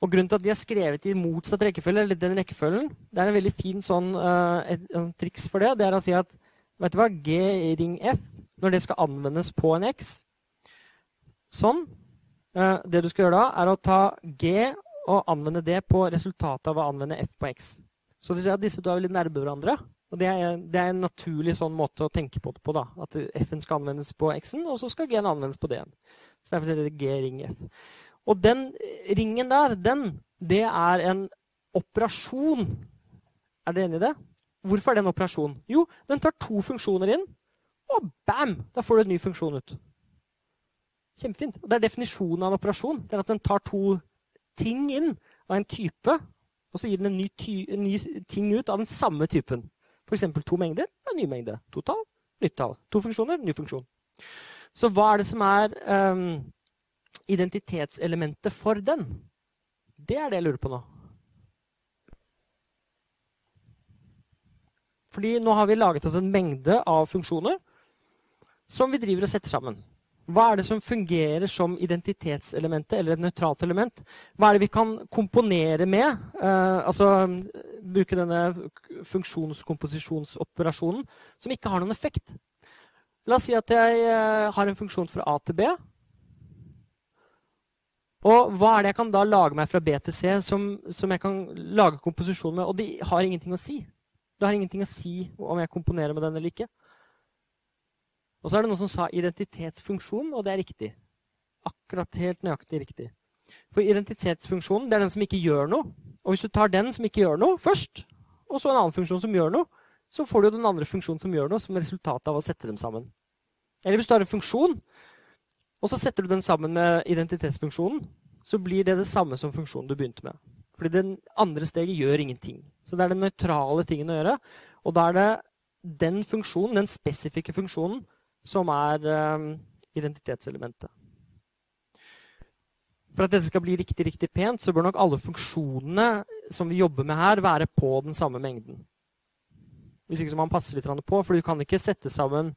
Og Grunnen til at de er skrevet i motsatt rekkefølge, eller den rekkefølgen, det er en veldig fin sånn, uh, et, et triks for det. Det er å si at vet du hva, G ring F, når det skal anvendes på en X Sånn. Uh, det du skal gjøre da, er å ta G og anvende det på resultatet av å anvende F på X. Så det at disse to er veldig nærme hverandre. Og det er, det er, en naturlig sånn måte å tenke på det på. da, At F-en skal anvendes på X-en, og så skal G-en anvendes på D-en. Så derfor heter det G-ring F. Og den ringen der, den, det er en operasjon. Er dere enig i det? Hvorfor er det en operasjon? Jo, den tar to funksjoner inn, og bam! Da får du en ny funksjon ut. Kjempefint. Og det er definisjonen av en operasjon. Det er at den tar to ting inn av en type, og så gir den en ny, en ny ting ut av den samme typen. F.eks. to mengder en ny mengde. Total, nytt tall. To funksjoner, ny funksjon. Så hva er det som er um, identitetselementet for den? Det er det jeg lurer på nå. Fordi nå har vi laget oss en mengde av funksjoner som vi driver og setter sammen. Hva er det som fungerer som identitetselementet eller et nøytralt element? Hva er det vi kan komponere med? Uh, altså bruke denne funksjonskomposisjonsoperasjonen som ikke har noen effekt. La oss si at jeg uh, har en funksjon fra A til B. Og hva er det jeg kan da lage meg fra B til C som, som jeg kan lage komposisjon med? Og de har ingenting å si. Det har ingenting å si om jeg komponerer med den eller ikke. Og så er det noen som sa identitetsfunksjon, og det er riktig. Akkurat helt nøyaktig riktig. For identitetsfunksjonen det er den som ikke gjør noe. Og hvis du tar den som ikke gjør noe, først, og så en annen funksjon som gjør noe, så får du jo den andre funksjonen som gjør noe, som resultat av å sette dem sammen. Eller hvis du har en funksjon, og så setter du den sammen med identitetsfunksjonen, så blir det det samme som funksjonen du begynte med. Fordi det andre steget gjør ingenting. Så det er den nøytrale tingen å gjøre. Og da er det den funksjonen, den spesifikke funksjonen, som er um, identitetselementet. For at dette skal bli riktig, riktig pent, så bør nok alle funksjonene som vi jobber med her, være på den samme mengden. Hvis ikke så må man passe litt på, for du kan ikke sette sammen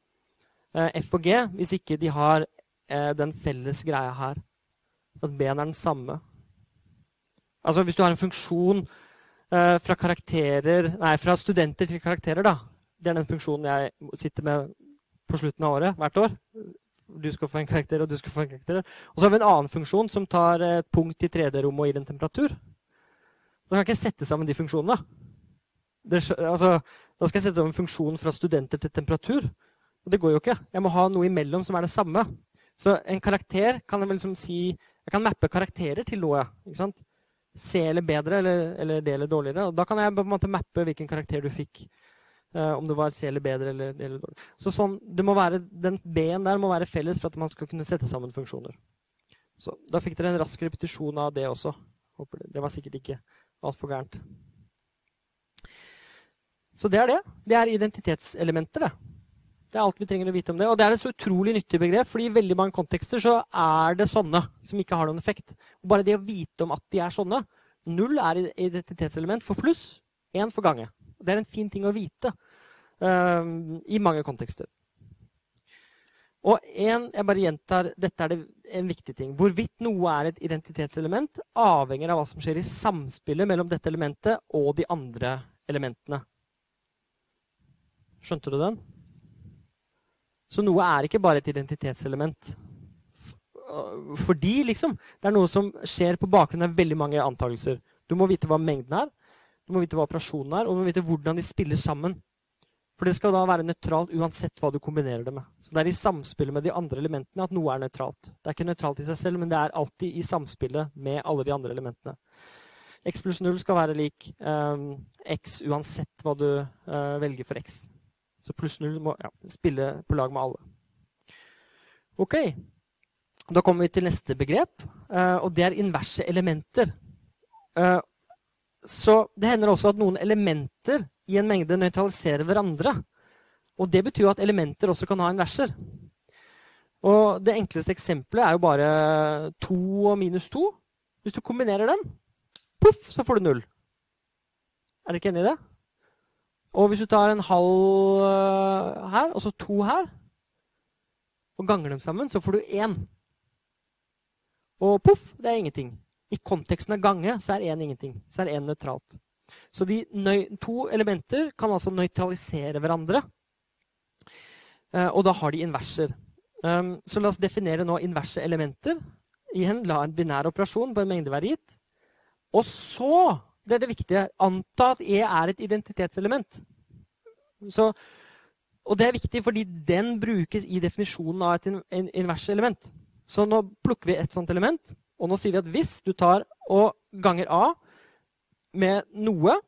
uh, F og G hvis ikke de har uh, den felles greia her. At B-en er den samme. Altså Hvis du har en funksjon uh, fra, nei, fra studenter til karakterer, da. Det er den funksjonen jeg sitter med på slutten av året hvert år. Du skal få en karakter, og du skal få en karakter. Og så har vi en annen funksjon som tar et punkt i 3D-rommet og gir en temperatur. Da kan jeg ikke sette sammen de funksjonene. Det, altså, da skal jeg sette sammen funksjonen fra studenter til temperatur. Og det går jo ikke. Jeg må ha noe imellom som er det samme. Så en karakter kan jeg vel liksom si Jeg kan mappe karakterer til noe. ikke sant? C eller bedre, eller, eller D eller dårligere. Og da kan jeg på en måte mappe hvilken karakter du fikk. Uh, om det var C eller bedre eller, eller dårlig. Så sånn, være, Den B-en der må være felles for at man skal kunne sette sammen funksjoner. Så Da fikk dere en rask repetisjon av det også. Håper det, det var sikkert ikke altfor gærent. Så det er det. Det er identitetselementer. det. Det er alt vi trenger å vite om det. Og det er et så utrolig nyttig begrep, fordi i veldig mange kontekster så er det sånne som ikke har noen effekt. Og bare det å vite om at de er sånne Null er identitetselement for pluss, én for gange. Det er en fin ting å vite um, i mange kontekster. Og en, jeg bare gjentar, dette er det, en viktig ting. Hvorvidt noe er et identitetselement, avhenger av hva som skjer i samspillet mellom dette elementet og de andre elementene. Skjønte du den? Så noe er ikke bare et identitetselement. Fordi, liksom. Det er noe som skjer på bakgrunn av veldig mange antakelser. Du må vite hva mengden er, du må vite hva operasjonen er, og du må vite hvordan de spiller sammen. For det skal da være nøytralt uansett hva du kombinerer det med. Så det er i samspillet med de andre elementene at noe er nøytralt. Det er ikke nøytralt i seg selv, men det er alltid i samspillet med alle de andre elementene. X pluss 0 skal være lik um, X uansett hva du uh, velger for X. Så pluss 0 må ja, spille på lag med alle. Ok. Da kommer vi til neste begrep, uh, og det er inverse elementer. Så det hender også at noen elementer i en mengde nøytraliserer hverandre. Og det betyr at elementer også kan ha inverser. Og det enkleste eksempelet er jo bare 2 og minus 2. Hvis du kombinerer dem, poff, så får du null. Er dere ikke enig i det? Og hvis du tar en halv eh, her, og så to her, og ganger dem sammen, så får du én. Og poff, det er ingenting. I konteksten av gange så er én ingenting. Så er én nøytralt. Så de to elementer kan altså nøytralisere hverandre. Uh, og da har de inverser. Um, så la oss definere nå inverse elementer. Igjen la en binær operasjon på en mengde være gitt. Og så, det er det viktige, anta at E er et identitetselement. Så, og det er viktig fordi den brukes i definisjonen av et inverse element. Så nå plukker vi et sånt element. Og nå sier vi at hvis du tar og ganger A med noe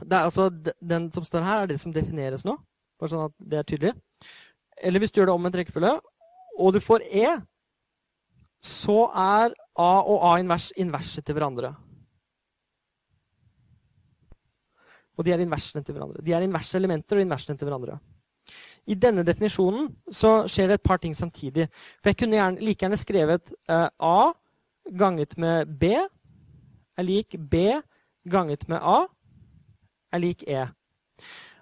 det er altså Den som står her, er det som defineres nå. Bare sånn at det er tydelig. Eller hvis du gjør det om en rekkefølge, og du får E, så er A og A invers inverse til hverandre. Og de er inversene til hverandre. De er inverse elementer og inversene til hverandre. I denne definisjonen så skjer det et par ting samtidig. For jeg kunne gjerne, like gjerne skrevet uh, A ganget med B er lik B ganget med A er lik E.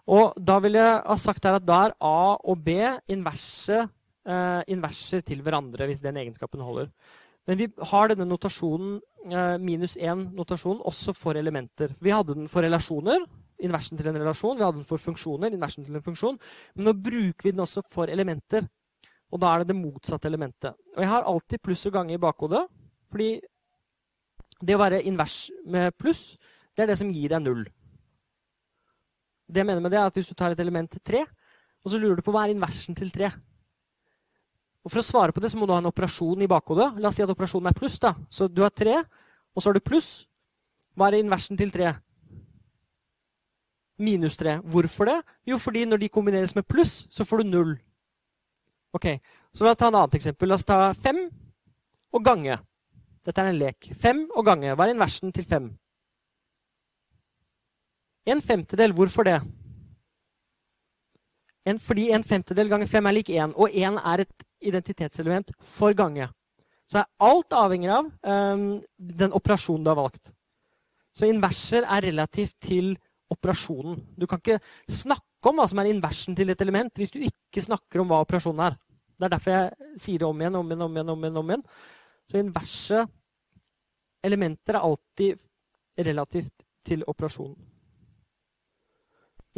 Og da vil jeg ha sagt her at da er A og B inverse, uh, inverser til hverandre, hvis den egenskapen holder. Men vi har denne notasjonen, uh, minus 1-notasjonen også for elementer. Vi hadde den for relasjoner, inversen til en relasjon. Vi hadde den for funksjoner, inversen til en funksjon. Men nå bruker vi den også for elementer. Og da er det det motsatte elementet. Og jeg har alltid pluss og gange i bakhodet. Fordi det å være invers med pluss, det er det som gir deg null. Det jeg mener med det er at Hvis du tar et element til 3, og så lurer du på hva er inversen til 3 Og For å svare på det så må du ha en operasjon i bakhodet. La oss si at operasjonen er pluss. da. Så du har 3, og så har du pluss. Hva er inversen til 3? Minus 3. Hvorfor det? Jo, fordi når de kombineres med pluss, så får du 0. Ok, Så la oss ta et annet eksempel. La oss ta 5 og gange. Dette er en lek. 5 og gange. Hva er inversen til 5? En femtedel. Hvorfor det? En, fordi en femtedel ganger 5 er lik 1, og 1 er et identitetselement for gange. Så er alt avhengig av um, den operasjonen du har valgt. Så inverser er relativt til operasjonen. Du kan ikke snakke om hva som er inversen til et element, hvis du ikke snakker om hva operasjonen er. Det er derfor jeg sier det om igjen, om igjen, om igjen. om igjen, om igjen. Så inverse elementer er alltid relativt til operasjonen.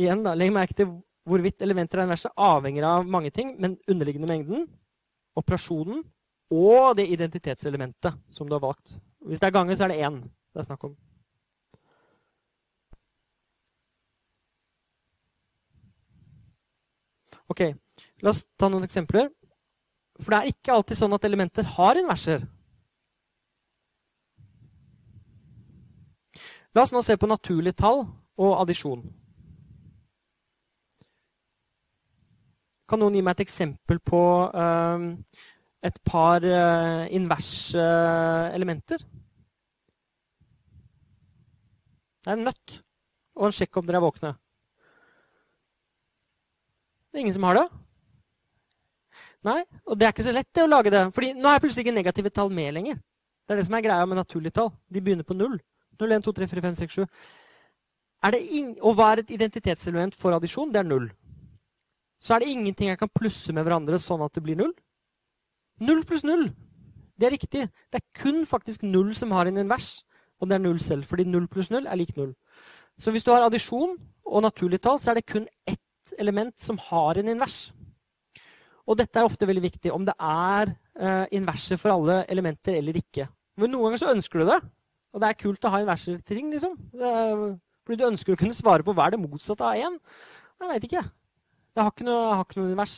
Igjen, da, Legg merke til hvorvidt elementer er inverse avhenger av mange ting, men underliggende mengden, operasjonen og det identitetselementet som du har valgt. Hvis det er ganger, så er det én det er snakk om. Ok, La oss ta noen eksempler. For det er ikke alltid sånn at elementer har inverser. La oss nå se på naturlige tall og addisjon. Kan noen gi meg et eksempel på uh, et par uh, inverse elementer? Det er en nøtt og en sjekk om dere er våkne. Det er ingen som har det. Nei, og det er ikke så lett det å lage det. Fordi nå har jeg plutselig ikke negative tall med lenger. Det er det som er greia med naturlige tall. De begynner på null. 0, 1, 2, 3, 4, 5, 6, 7. Er det og hva er et identitetselement for addisjon? Det er null. Så er det ingenting jeg kan plusse med hverandre sånn at det blir null. Null pluss null. Det er riktig. Det er kun faktisk null som har en invers. Og det er null selv, fordi null pluss null er lik null. Så hvis du har addisjon og naturlige tall, så er det kun ett element som har en invers. Og dette er ofte veldig viktig, om det er uh, inverser for alle elementer eller ikke. Men noen ganger så ønsker du det. Og det er kult å ha inverser til ting. liksom. Fordi du ønsker å kunne svare på hva er det motsatte av én. Jeg veit ikke. Jeg har ikke, noe, har ikke noe invers.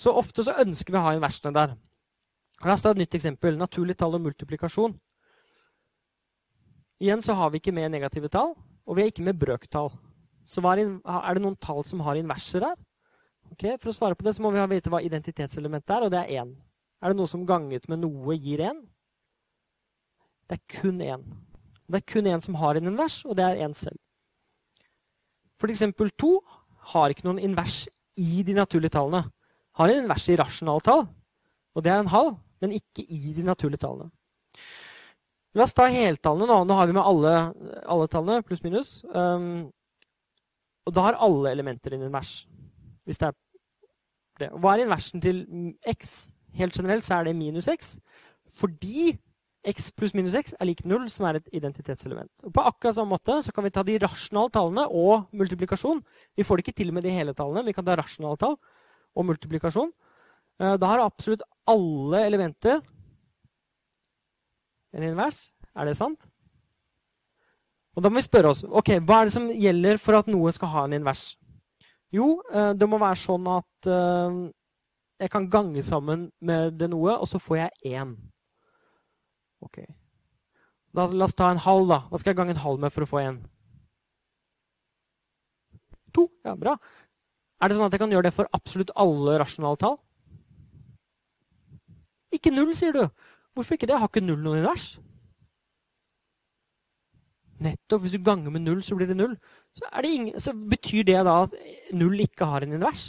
Så ofte så ønsker vi å ha inversene der. La oss ta et nytt eksempel. Naturlig tall og multiplikasjon. Igjen så har vi ikke med negative tall, og vi er ikke med brøktall. Så er det noen tall som har inverser her? Okay, for å svare på det så må vi vite hva identitetselementet er, og det er 1. Er det noe som ganget med noe gir 1? Det er kun 1. Det er kun 1 som har en invers, og det er 1 selv. For eksempel 2 har ikke noen invers i de naturlige tallene. Har en invers i rasjonaltall, og det er en halv, men ikke i de naturlige tallene. La oss ta heltallene nå. Nå har vi med alle, alle tallene, pluss minus. Um, og da har alle elementer en invers. Hvis det er det. Hva er inversen til x? Helt generelt så er det minus x. Fordi x pluss minus x er lik null, som er et identitetselement. Og på akkurat samme måte så kan vi ta de rasjonale tallene og multiplikasjon. Vi får det ikke til med de hele tallene. Vi kan ta rasjonale tall og multiplikasjon. Eh, da har absolutt alle elementer en invers. Er det sant? Og Da må vi spørre oss ok, hva er det som gjelder for at noe skal ha en invers. Jo, eh, det må være sånn at eh, jeg kan gange sammen med det noe, og så får jeg én. Ok. Da, la oss ta en halv, da. Hva skal jeg gange en halv med for å få én? To. Ja, bra. Er det sånn at jeg kan gjøre det for absolutt alle rasjonale tall? Ikke null, sier du. Hvorfor ikke det? Jeg Har ikke null noen univers? Nettopp. Hvis du ganger med null, så blir det null. Så, det ingen, så betyr det da at null ikke har en univers?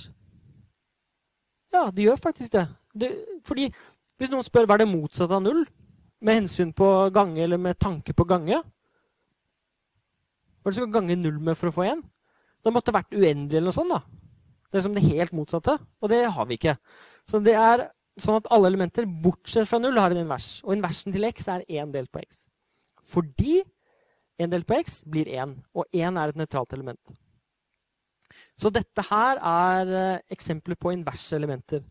Ja, det gjør faktisk det. det. Fordi hvis noen spør hva er det motsatte av null, med hensyn på gange eller med tanke på gange Hva er det som kan gange null med for å få én? Det måtte vært uendelig eller noe sånt. da. Det er som det helt motsatte, og det har vi ikke. Så det er sånn at alle elementer, bortsett fra null, har en invers. Og inversen til x er én delt på x. Fordi 1 delt på x blir 1, og 1 er et nøytralt element. Så dette her er eh, eksempler på inverse elementer.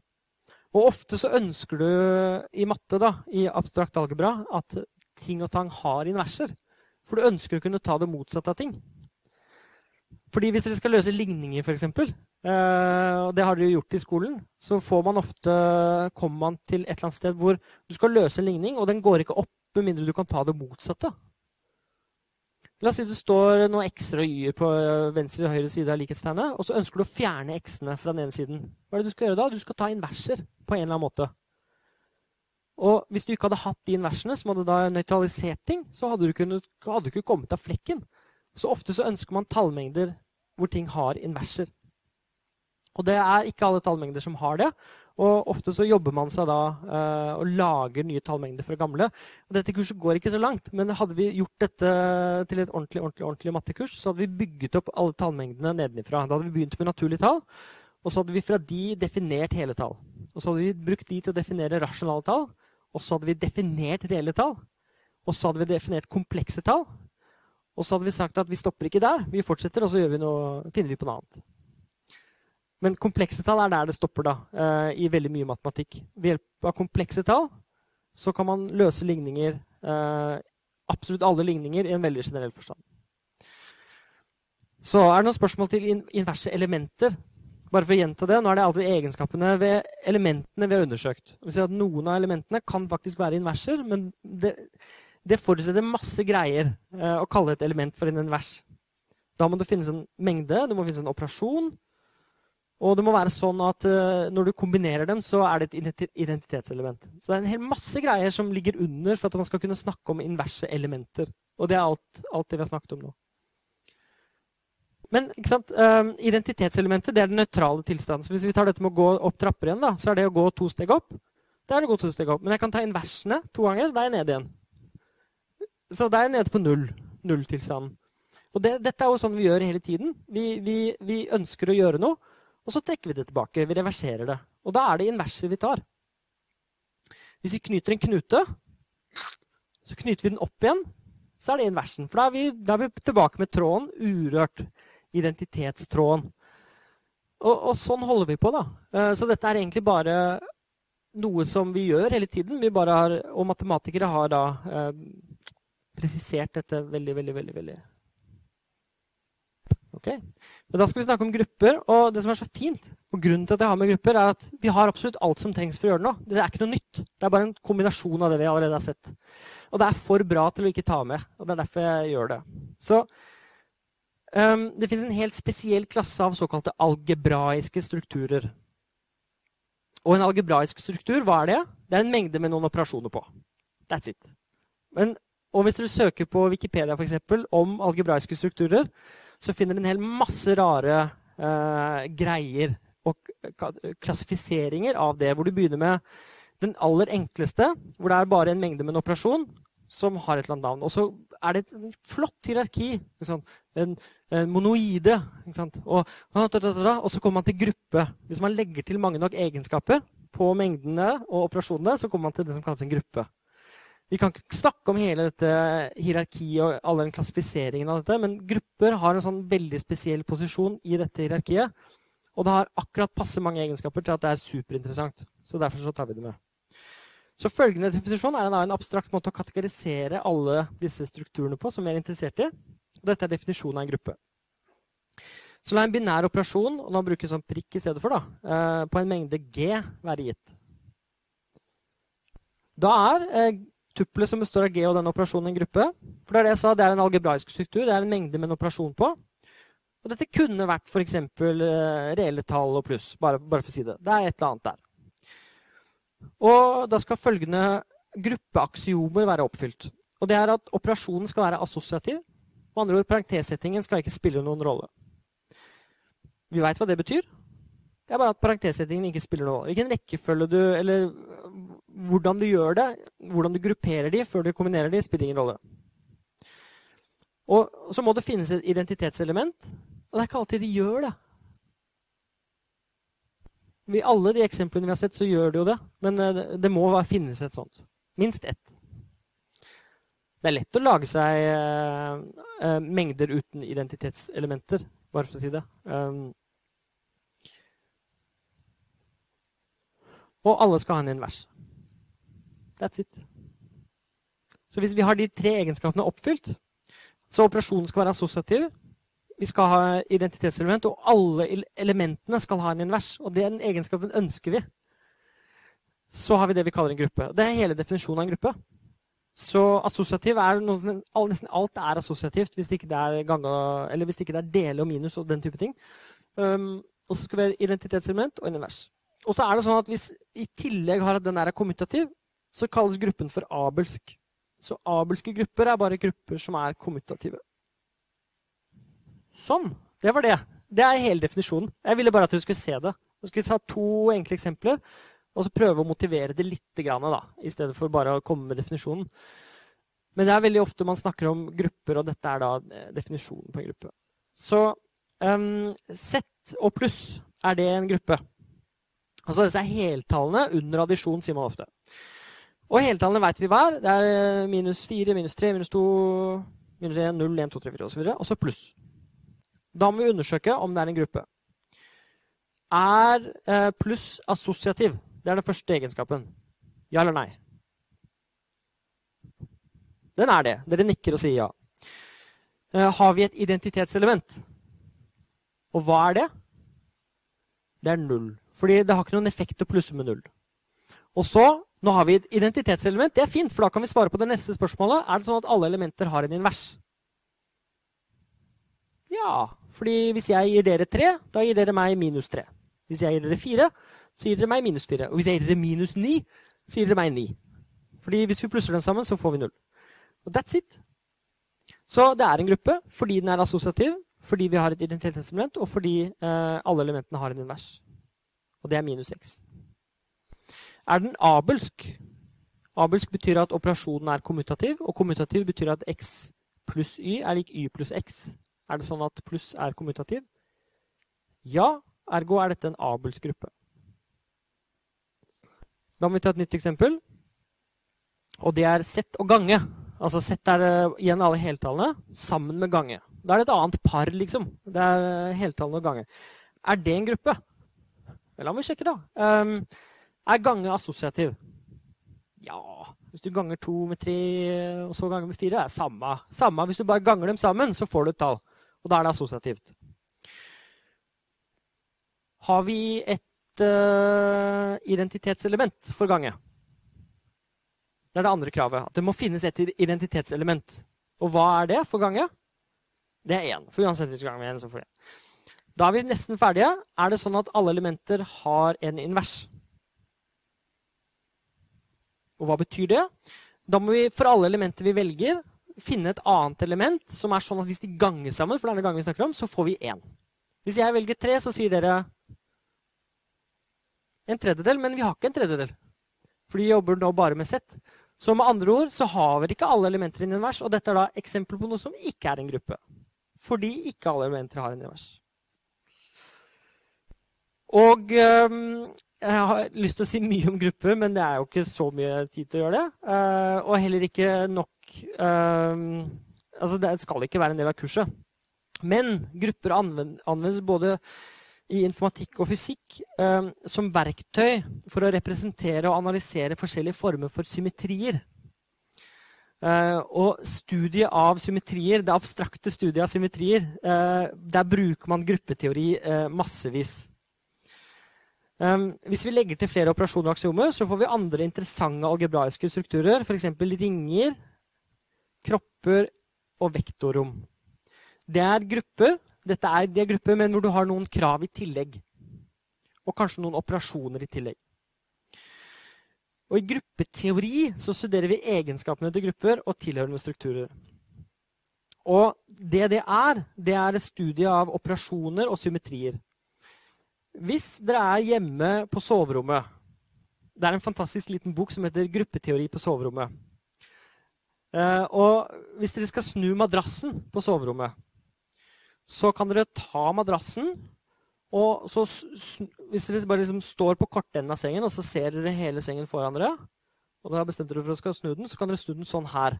Og ofte så ønsker du i matte, da, i abstrakt algebra, at ting og tang har inverser. For du ønsker å kunne ta det motsatte av ting. Fordi hvis dere skal løse ligninger, f.eks., eh, og det har dere gjort i skolen, så får man ofte, kommer man til et eller annet sted hvor du skal løse en ligning, og den går ikke opp med mindre du kan ta det motsatte. La oss si det står noen x-er og y-er på venstre og høyre side av likhetstegnet, og så ønsker du å fjerne x-ene fra den ene siden. Hva er det du skal gjøre da? Du skal ta inverser på en eller annen måte. Og hvis du ikke hadde hatt de inversene, som hadde da nøytralisert ting, så hadde du, kunnet, hadde du ikke kommet av flekken. Så ofte så ønsker man tallmengder hvor ting har inverser. Og det er ikke alle tallmengder som har det. Og ofte så jobber man seg da eh, og lager nye tallmengder fra gamle. Og dette kurset går ikke så langt, men hadde vi gjort dette til et ordentlig ordentlig, ordentlig mattekurs, så hadde vi bygget opp alle tallmengdene nedenifra. Da hadde vi begynt med naturlige tall, og så hadde vi fra de definert hele tall. Og så hadde vi brukt de til å definere rasjonale tall, og så hadde vi definert reelle tall. Og så hadde vi definert komplekse tall. Og så hadde vi sagt at vi stopper ikke der, vi fortsetter, og så vi noe, finner vi på noe annet. Men komplekse tall er der det stopper da, uh, i veldig mye matematikk. Ved hjelp av komplekse tall så kan man løse ligninger, uh, absolutt alle ligninger, i en veldig generell forstand. Så er det noen spørsmål til inverse elementer. Bare for å gjenta det, Nå er det altså egenskapene ved elementene vi har undersøkt. Vi ser at Noen av elementene kan faktisk være inverser, men det, det forutsetter masse greier uh, å kalle et element for en invers. Da må det finnes en mengde, det må finnes en operasjon, og det må være sånn at uh, når du kombinerer dem, så er det et identitetselement. Så det er en hel masse greier som ligger under for at man skal kunne snakke om inverse elementer. Og det er alt, alt det vi har snakket om nå. Men uh, identitetselementet det er den nøytrale tilstanden. Så hvis vi tar dette med å gå opp trapper igjen, da, så er det å gå to steg opp. Det er å gå to steg opp. Men jeg kan ta inversene to ganger. Da er jeg nede igjen. Så da er jeg nede på null. Nulltilstanden. Og det, dette er jo sånn vi gjør hele tiden. Vi, vi, vi ønsker å gjøre noe. Og så trekker vi det tilbake. Vi reverserer det. Og da er det inverser vi tar. Hvis vi knyter en knute, så knyter vi den opp igjen, så er det inversen. For da er vi, da er vi tilbake med tråden urørt. Identitetstråden. Og, og, sånn holder vi på, da. Eh, så dette er egentlig bare noe som vi gjør hele tiden. Vi bare har, og matematikere har da eh, presisert dette veldig, veldig, veldig, veldig Okay. Men da skal vi snakke om grupper. Og det som er så fint, og grunnen til at jeg har med grupper, er at vi har absolutt alt som trengs for å gjøre det nå. Det er ikke noe nytt. Det er bare en kombinasjon av det vi allerede har sett. Og det er for bra til å ikke ta med. Og det er derfor jeg gjør det. Så um, det fins en helt spesiell klasse av såkalte algebraiske strukturer. Og en algebraisk struktur, hva er det? Det er en mengde med noen operasjoner på. That's it. Men, og hvis dere søker på Wikipedia for eksempel, om algebraiske strukturer, så finner du en hel masse rare eh, greier og klassifiseringer av det. Hvor du begynner med den aller enkleste, hvor det er bare en mengde med en operasjon som har et eller annet navn. Og så er det et flott hierarki. En, en, monoide. Og, og, så kommer man til gruppe. Hvis man legger til mange nok egenskaper på mengdene og operasjonene, så kommer man til det som kalles en gruppe. Vi kan ikke snakke om hele dette hierarkiet og all den klassifiseringen av dette, men grupper har en sånn veldig spesiell posisjon i dette hierarkiet. Og det har akkurat passe mange egenskaper til at det er superinteressant. Så derfor så tar vi det med. Så følgende definisjon er en abstrakt måte å kategorisere alle disse strukturene på som vi er interessert i. Dette er definisjonen av en gruppe. Så la en binær operasjon, og nå bruker vi sånn prikk i stedet for, da, eh, på en mengde G være gitt. Da er eh, tuppelet som består av G og den operasjonen i en gruppe. For det er det jeg sa, det er en algebraisk struktur. Det er en mengde med en operasjon på. Og dette kunne vært f.eks. Uh, reelle tall og pluss. Bare, bare, for å si det. Det er et eller annet der. Og da skal følgende gruppeaksiomer være oppfylt. Og det er at operasjonen skal være assosiativ. Med andre ord, parentessettingen skal ikke spille noen rolle. Vi veit hva det betyr. Det er bare at parentessettingen ikke spiller noen rolle. Hvilken rekkefølge du Eller hvordan du gjør det, hvordan du grupperer de før du kombinerer de, spiller ingen rolle. Og så må det finnes et identitetselement. Og det er ikke alltid de gjør det. I alle de eksemplene vi har sett, så gjør det jo det. Men eh, det må finnes et sånt. Minst ett. Det er lett å lage seg uh, uh, mengder uten identitetselementer, bare for å si det. Um, og alle skal ha en invers. That's it. Så hvis vi har de tre egenskapene oppfylt, så operasjonen skal være assosiativ, vi skal ha identitetselement, og alle elementene skal ha en invers. Og den egenskapen ønsker vi. Så har vi det vi kaller en gruppe. Det er hele definisjonen av en gruppe. Så assosiativ er noe, nesten alt er assosiativt hvis det ikke er, gange, hvis det ikke er dele og minus og den type ting. Um, og så skal vi ha identitetselement og en invers. Og så er det sånn at hvis i tillegg har den er kommutativ, så kalles gruppen for abelsk. Så abelske grupper er bare grupper som er kommutative. Sånn. Det var det. Det er hele definisjonen. Jeg ville bare at dere skulle se det. Jeg skulle ta to enkle eksempler og så prøve å motivere det litt, da, i stedet for bare å komme med definisjonen. Men det er veldig ofte man snakker om grupper, og dette er da eh, definisjonen på en gruppe. Så um, Z og pluss, er det en gruppe? Altså disse heltallene under addisjon, sier man ofte. Og heltallene vet vi hva er. Det er eh, minus 4, minus 3, minus 2, minus 1, 0, 1, 2, 3, 4 osv. Og så pluss. Da må vi undersøke om det er en gruppe. Er eh, pluss assosiativ? Det er den første egenskapen. Ja eller nei? Den er det. Dere nikker og sier ja. Eh, har vi et identitetselement? Og hva er det? Det er null. Fordi det har ikke noen effekt å plusse med null. Og så nå har vi et identitetselement. Det er fint, for da kan vi svare på det neste spørsmålet. Er det sånn at alle elementer har en invers? Ja, fordi hvis jeg gir dere tre, da gir dere meg minus tre. Hvis jeg gir dere fire, så gir dere meg minus fire. Og hvis jeg gir dere minus ni, så gir dere meg ni. Fordi hvis vi plusser dem sammen, så får vi null. Og that's it. Så det er en gruppe fordi den er assosiativ, fordi vi har et identitetselement, og fordi eh, alle elementene har en invers. Og det er minus x er den abelsk. Abelsk betyr at operasjonen er kommutativ, og kommutativ betyr at x pluss y er lik y pluss x. Er det sånn at pluss er kommutativ? Ja, ergo er dette en abelsk gruppe. Da må vi ta et nytt eksempel. Og det er sett og gange. Altså sett er uh, igjen alle heltallene sammen med gange. Da er det et annet par, liksom. Det er uh, heltallene og gange. Er det en gruppe? La meg sjekke, da. Um, er gange assosiativ? Ja Hvis du ganger to med tre og så ganger med fire, er det samme. samme. Hvis du bare ganger dem sammen, så får du et tall. Og da er det assosiativt. Har vi et uh, identitetselement for gange? Det er det andre kravet. At det må finnes et identitetselement. Og hva er det for gange? Det er én. For uansett hvis du ganger med én, så får vi én. Da er vi nesten ferdige. Er det sånn at alle elementer har en invers? Og hva betyr det? Da må vi for alle elementer vi velger, finne et annet element som er sånn at hvis de ganger sammen, for det er gangen vi snakker om, så får vi én. Hvis jeg velger tre, så sier dere en tredjedel, men vi har ikke en tredjedel. For de jobber nå bare med sett. Så med andre ord så har vi ikke alle elementer i en univers, og dette er da eksempel på noe som ikke er en gruppe. Fordi ikke alle elementer har en univers. Og jeg har lyst til å si mye om grupper, men det er jo ikke så mye tid til å gjøre det. Uh, og heller ikke nok uh, Altså, det skal ikke være en del av kurset. Men grupper anvendes både i informatikk og fysikk uh, som verktøy for å representere og analysere forskjellige former for symmetrier. og studiet av symmetrier, det abstrakte studiet av symmetrier, der bruker man gruppeteori massevis. Um, hvis vi legger til flere operasjoner og aksiomer, så får vi andre interessante algebraiske strukturer, f.eks. ringer, kropper og vektorrom. Det er grupper, dette er, det er grupper, men hvor du har noen krav i tillegg. Og kanskje noen operasjoner i tillegg. Og i gruppeteori så studerer vi egenskapene til grupper og tilhørende strukturer. Og det det er, det er et studie av operasjoner og symmetrier. Hvis dere er hjemme på soverommet Det er en fantastisk liten bok som heter 'Gruppeteori på soverommet'. Eh, og hvis dere skal snu madrassen på soverommet, så kan dere ta madrassen og så, hvis dere bare liksom står på kortenden av sengen, og så ser dere hele sengen foran dere, og dere har bestemt dere for å snu den, så kan dere snu den sånn her.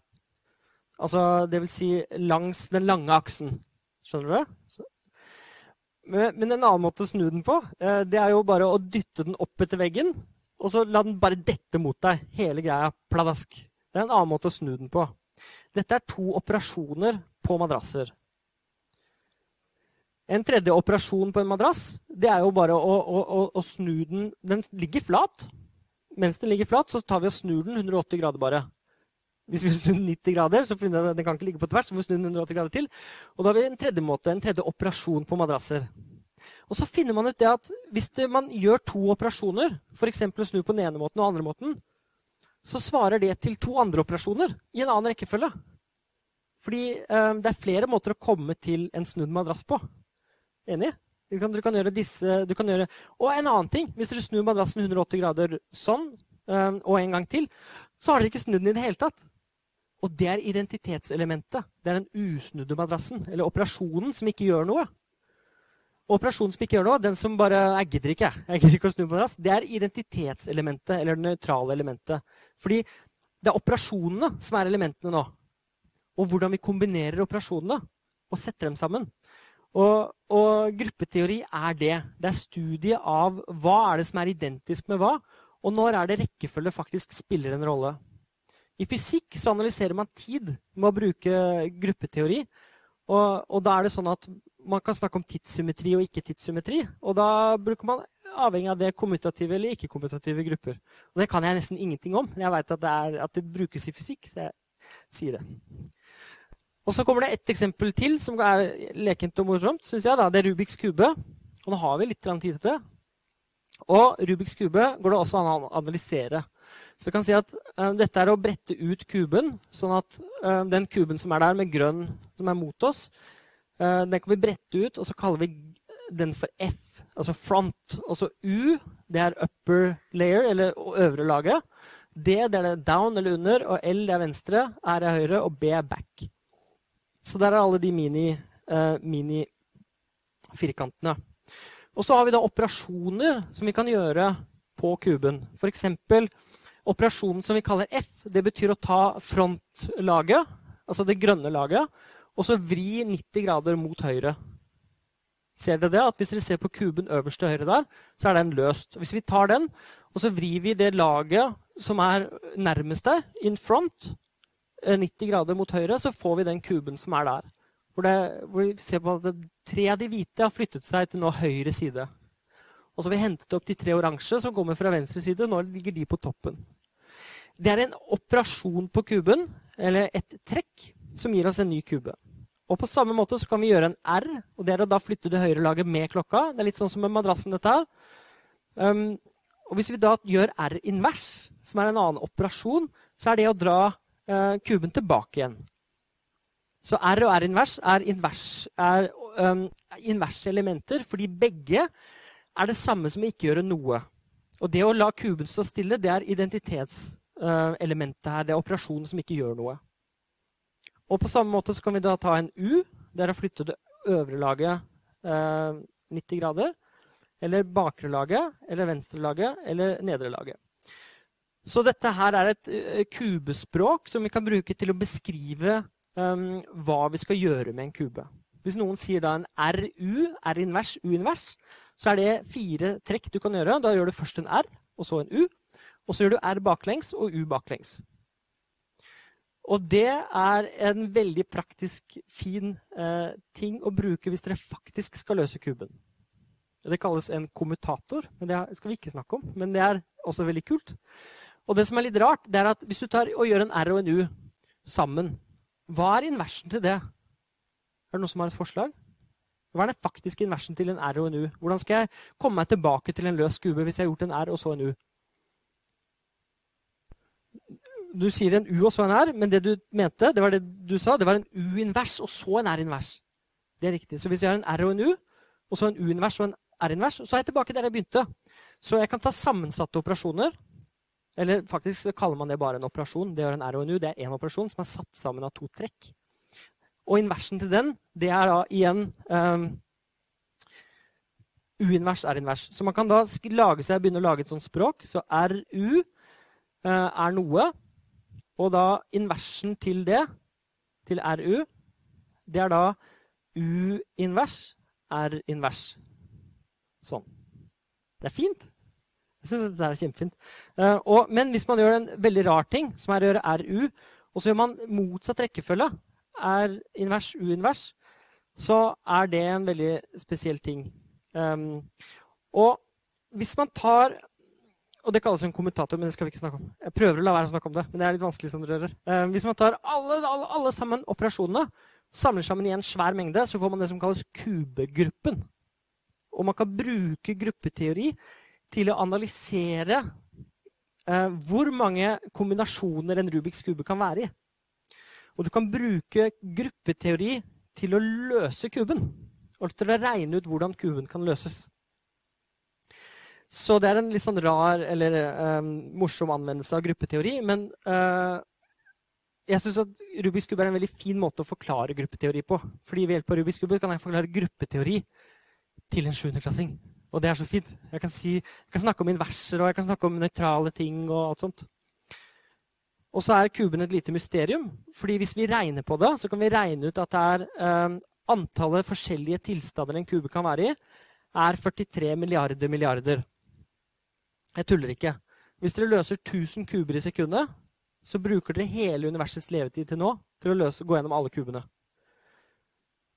Altså, det vil si langs den lange aksen. Skjønner du det? Så. Men, men, en annen måte å snu den på, eh, det er jo bare å dytte den opp etter veggen, og så la den bare dette mot deg. Hele greia. Pladask. Det er en annen måte å snu den på. Dette er to operasjoner på madrasser. En tredje operasjon på en madrass det er jo bare å, å, å, å, snu den Den ligger flat. Mens den ligger flat, så tar vi og snur den 180 grader bare. Hvis vi snur 90 grader, så finner vi den kan ikke ligge på tvers. så må vi snu den 180 grader til. Og da har vi en tredje måte, en tredje operasjon på madrasser. Og så finner man ut det at hvis det, man gjør to operasjoner, f.eks. å snu på den ene måten og den andre måten, så svarer det til to andre operasjoner i en annen rekkefølge. Fordi eh, det er flere måter å komme til en snudd madrass på. Enig? Du kan, du kan, gjøre disse du kan gjøre, Og en annen ting. Hvis dere snur madrassen 180 grader sånn, eh, og en gang til, så har dere ikke snudd den i det hele tatt. Og det er identitetselementet. Det er den usnudde madrassen. Eller operasjonen som ikke gjør noe. Og operasjonen som ikke gjør noe, den som bare Jeg gidder ikke, jeg gidder ikke å snu madrass. Det er identitetselementet, eller det nøytrale elementet. Fordi det er operasjonene som er elementene nå. Og hvordan vi kombinerer operasjonene og setter dem sammen. Og, og, gruppeteori er det. Det er studiet av hva er det som er identisk med hva, og når er det rekkefølge faktisk spiller en rolle. I fysikk så analyserer man tid med å bruke gruppeteori. Og, og, da er det sånn at man kan snakke om tidssymmetri og ikke-tidssymmetri. Og da bruker man avhengig av det kommutative eller ikke-kommutative grupper. Og det kan jeg nesten ingenting om. Jeg veit at, at, det brukes i fysikk, så jeg sier det. Og så kommer det ett eksempel til som er lekent og morsomt. Synes jeg da. Det er Rubiks kube. Og nå har vi litt tid til det. Og Rubiks kube går det også an å analysere. Så du kan si at uh, dette er å brette ut kuben, sånn at uh, den kuben som er der med grønn som er mot oss, uh, den kan vi brette ut, og så kaller vi den for F, altså front. Og så U, det er upper layer, eller øvre laget. D det er det down eller under, og L det er venstre, R er høyre, og B er back. Så der er alle de mini-firkantene. Mini og så har vi da operasjoner som vi kan gjøre på kuben. F.eks. operasjonen som vi kaller F. Det betyr å ta frontlaget, altså det grønne laget, og så vri 90 grader mot høyre. Ser dere det? At Hvis dere ser på kuben øverst til høyre der, så er den løst. Hvis vi tar den, og så vrir vi det laget som er nærmest der, in front, 90 eh, grader mot høyre, så får vi den kuben som er der. Hvor, det, hvor vi ser på at Tre av de hvite har flyttet seg til nå høyre side. Og så har vi hentet opp de tre oransje som kommer fra venstre side. Nå ligger de på toppen. Det er en operasjon på kuben, eller et trekk, som gir oss en ny kube. Og på samme måte så kan vi gjøre en R, og det er å da flytte det høyre laget med klokka. Det er litt sånn som med madrassen, dette her. Um, og hvis vi da gjør R invers, som er en annen operasjon, så er det å dra uh, kuben tilbake igjen. Så R og R invers er, invers, er um, inverse elementer, fordi begge er det samme som ikke gjøre noe. Og det å la kuben stå stille, det er identitetselementet her. Det er operasjonen som ikke gjør noe. Og på samme måte så kan vi da ta en U. Det er å flytte det øvre laget uh, 90 grader. Eller bakre laget, eller venstre laget, eller nedre laget. Så dette her er et uh, kubespråk som vi kan bruke til å beskrive um, hva vi skal gjøre med en kube. Hvis noen sier da en RU, R-invers, U-invers, så er det fire trekk du kan gjøre. Da gjør du først en R, og så en U. Og så gjør du R baklengs og U baklengs. Og det er en veldig praktisk, fin eh, ting å bruke hvis dere faktisk skal løse kuben. Det kalles en kommutator, men det skal vi ikke snakke om. Men det er også veldig kult. Og det som er litt rart, det er at hvis du tar og gjør en R og en U sammen, hva er inversen til det? Er det noen som har et forslag? Hva er den faktiske inversen til en R og en U? Hvordan skal jeg komme meg tilbake til en løs skube hvis jeg har gjort en R og så en U? du sier en U og så en R, men det du mente, det var det du sa, det var en U invers og så en R invers. Det er riktig. Så hvis jeg har en R og en U, og så en U invers og en R invers, så er jeg tilbake der jeg begynte. Så jeg kan ta sammensatte operasjoner. Eller faktisk kaller man det bare en operasjon. Det er en R og en U. Det er én operasjon som er satt sammen av to trekk. Og inversen til den, det er da igjen um, U-invers, R-invers. Så man kan da lage seg, begynne å lage et sånt språk. Så RU uh, er noe. Og da inversen til det, til RU, det er da U-invers, R-invers. Sånn. Det er fint. Jeg syns dette er kjempefint. Uh, og, men hvis man gjør en veldig rar ting, som er å gjøre RU, og så gjør man motsatt rekkefølge, R-invers, U-invers, så er det en veldig spesiell ting. Um, og hvis man tar og det kalles en kommentator, men det skal vi ikke snakke om. Jeg prøver å la være å snakke om det, men det er litt vanskelig som dere hører. Um, hvis man tar alle, alle, alle, sammen operasjonene, samler sammen i en svær mengde, så får man det som kalles kubegruppen. Og man kan bruke gruppeteori til å analysere uh, hvor mange kombinasjoner en Rubiks kube kan være i. Og du kan bruke gruppeteori til å løse kuben og til å regne ut hvordan kuben kan løses. Så det er en litt sånn rar eller um, morsom anvendelse av gruppeteori. Men uh, jeg syns at Rubiks kube er en veldig fin måte å forklare gruppeteori på. Fordi ved hjelp av Rubiks kube kan jeg forklare gruppeteori til en sjuendeklassing. Og det er så fint. Jeg kan, si, jeg kan, snakke om inverser og jeg kan snakke om nøytrale ting. Og alt sånt. Og så er kuben et lite mysterium. fordi hvis vi regner på det, så kan vi regne ut at det er um, antallet forskjellige tilstander en kube kan være i, er 43 milliarder milliarder. Jeg tuller ikke. Hvis dere løser 1000 kuber i sekundet, så bruker dere hele universets levetid til nå til å løse, gå gjennom alle kubene.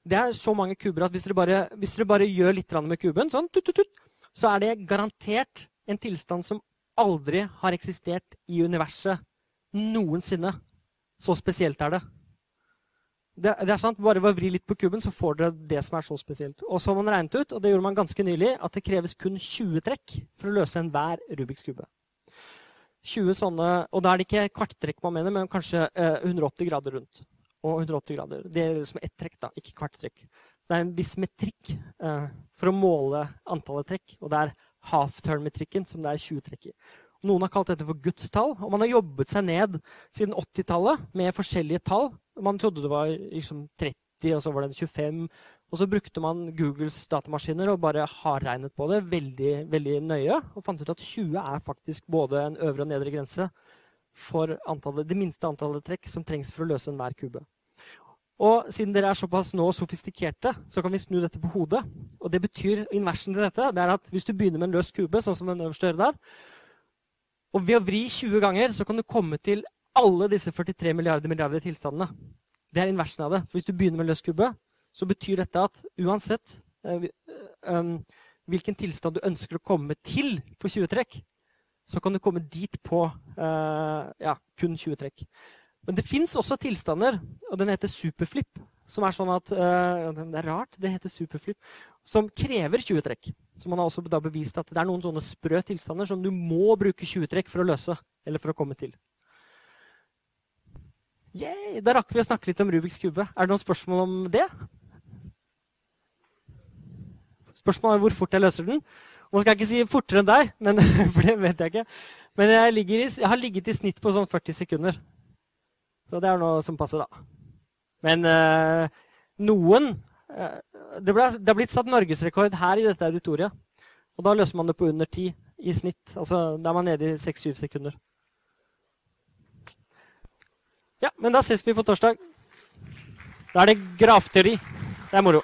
Det er så mange kuber at hvis dere bare, hvis dere bare gjør litt med kuben, sånn, tut, tut, tut, så er det garantert en tilstand som aldri har eksistert i universet noensinne. Så spesielt er det. Det, det, er sant, Bare ved å vri litt på kuben, så får dere det som er så spesielt. Og så har man regnet ut, og det gjorde man ganske nylig, at det kreves kun 20 trekk for å løse enhver Rubiks kube. 20 sånne, Og da er det ikke kvarttrekk man mener, men kanskje eh, 180 grader rundt. Og 180 grader. Det er liksom ett trekk, da, ikke kvarttrekk. Så det er en viss metrikk eh, for å måle antallet trekk. Og det er half-turn-metrikken som det er 20 trekk i. Noen har kalt dette for Guds tall. Og man har jobbet seg ned siden 80-tallet med forskjellige tall. Man trodde det var liksom 30, og så var det 25. Og så brukte man Googles datamaskiner og bare hardregnet på det veldig, veldig nøye. Og fant ut at 20 er faktisk både en øvre og nedre grense for antallet, det minste antallet trekk som trengs for å løse enhver kube. Og siden dere er såpass nå sofistikerte, så kan vi snu dette på hodet. Og det betyr inversen til dette det er at hvis du begynner med en løs kube, sånn som den øverste øret der, og ved å vri 20 ganger så kan du komme til alle disse 43 milliarder milliarder tilstandene. Det er inversen av det. For hvis du begynner med løs kubbe, så betyr dette at uansett uh, um, hvilken tilstand du ønsker å komme til på 20 trekk, så kan du komme dit på uh, ja, kun 20 trekk. Men det fins også tilstander, og den heter superflip. Som er sånn at uh, Det er rart, det heter superflip. Som krever 20 trekk. Så man har også da bevist at det er noen sånne sprø tilstander som du må bruke 20 trekk for å løse. Eller for å komme til. Yay, da rakk vi å snakke litt om Rubiks kube. Er det noen spørsmål om det? Spørsmålet er hvor fort jeg løser den. Nå skal jeg ikke si fortere enn deg, men, for det vet jeg ikke. Men jeg, i, jeg, har ligget i snitt på sånn 40 sekunder. Så det er noe som passer, da. Men øh, noen øh, det, ble, det har blitt satt norgesrekord her i dette auditoriet. Og da løser man det på under ti i snitt. Altså, Da er man nede i seks-syv sekunder. Ja, men da ses vi på torsdag. Da er det grafteori. Det er moro.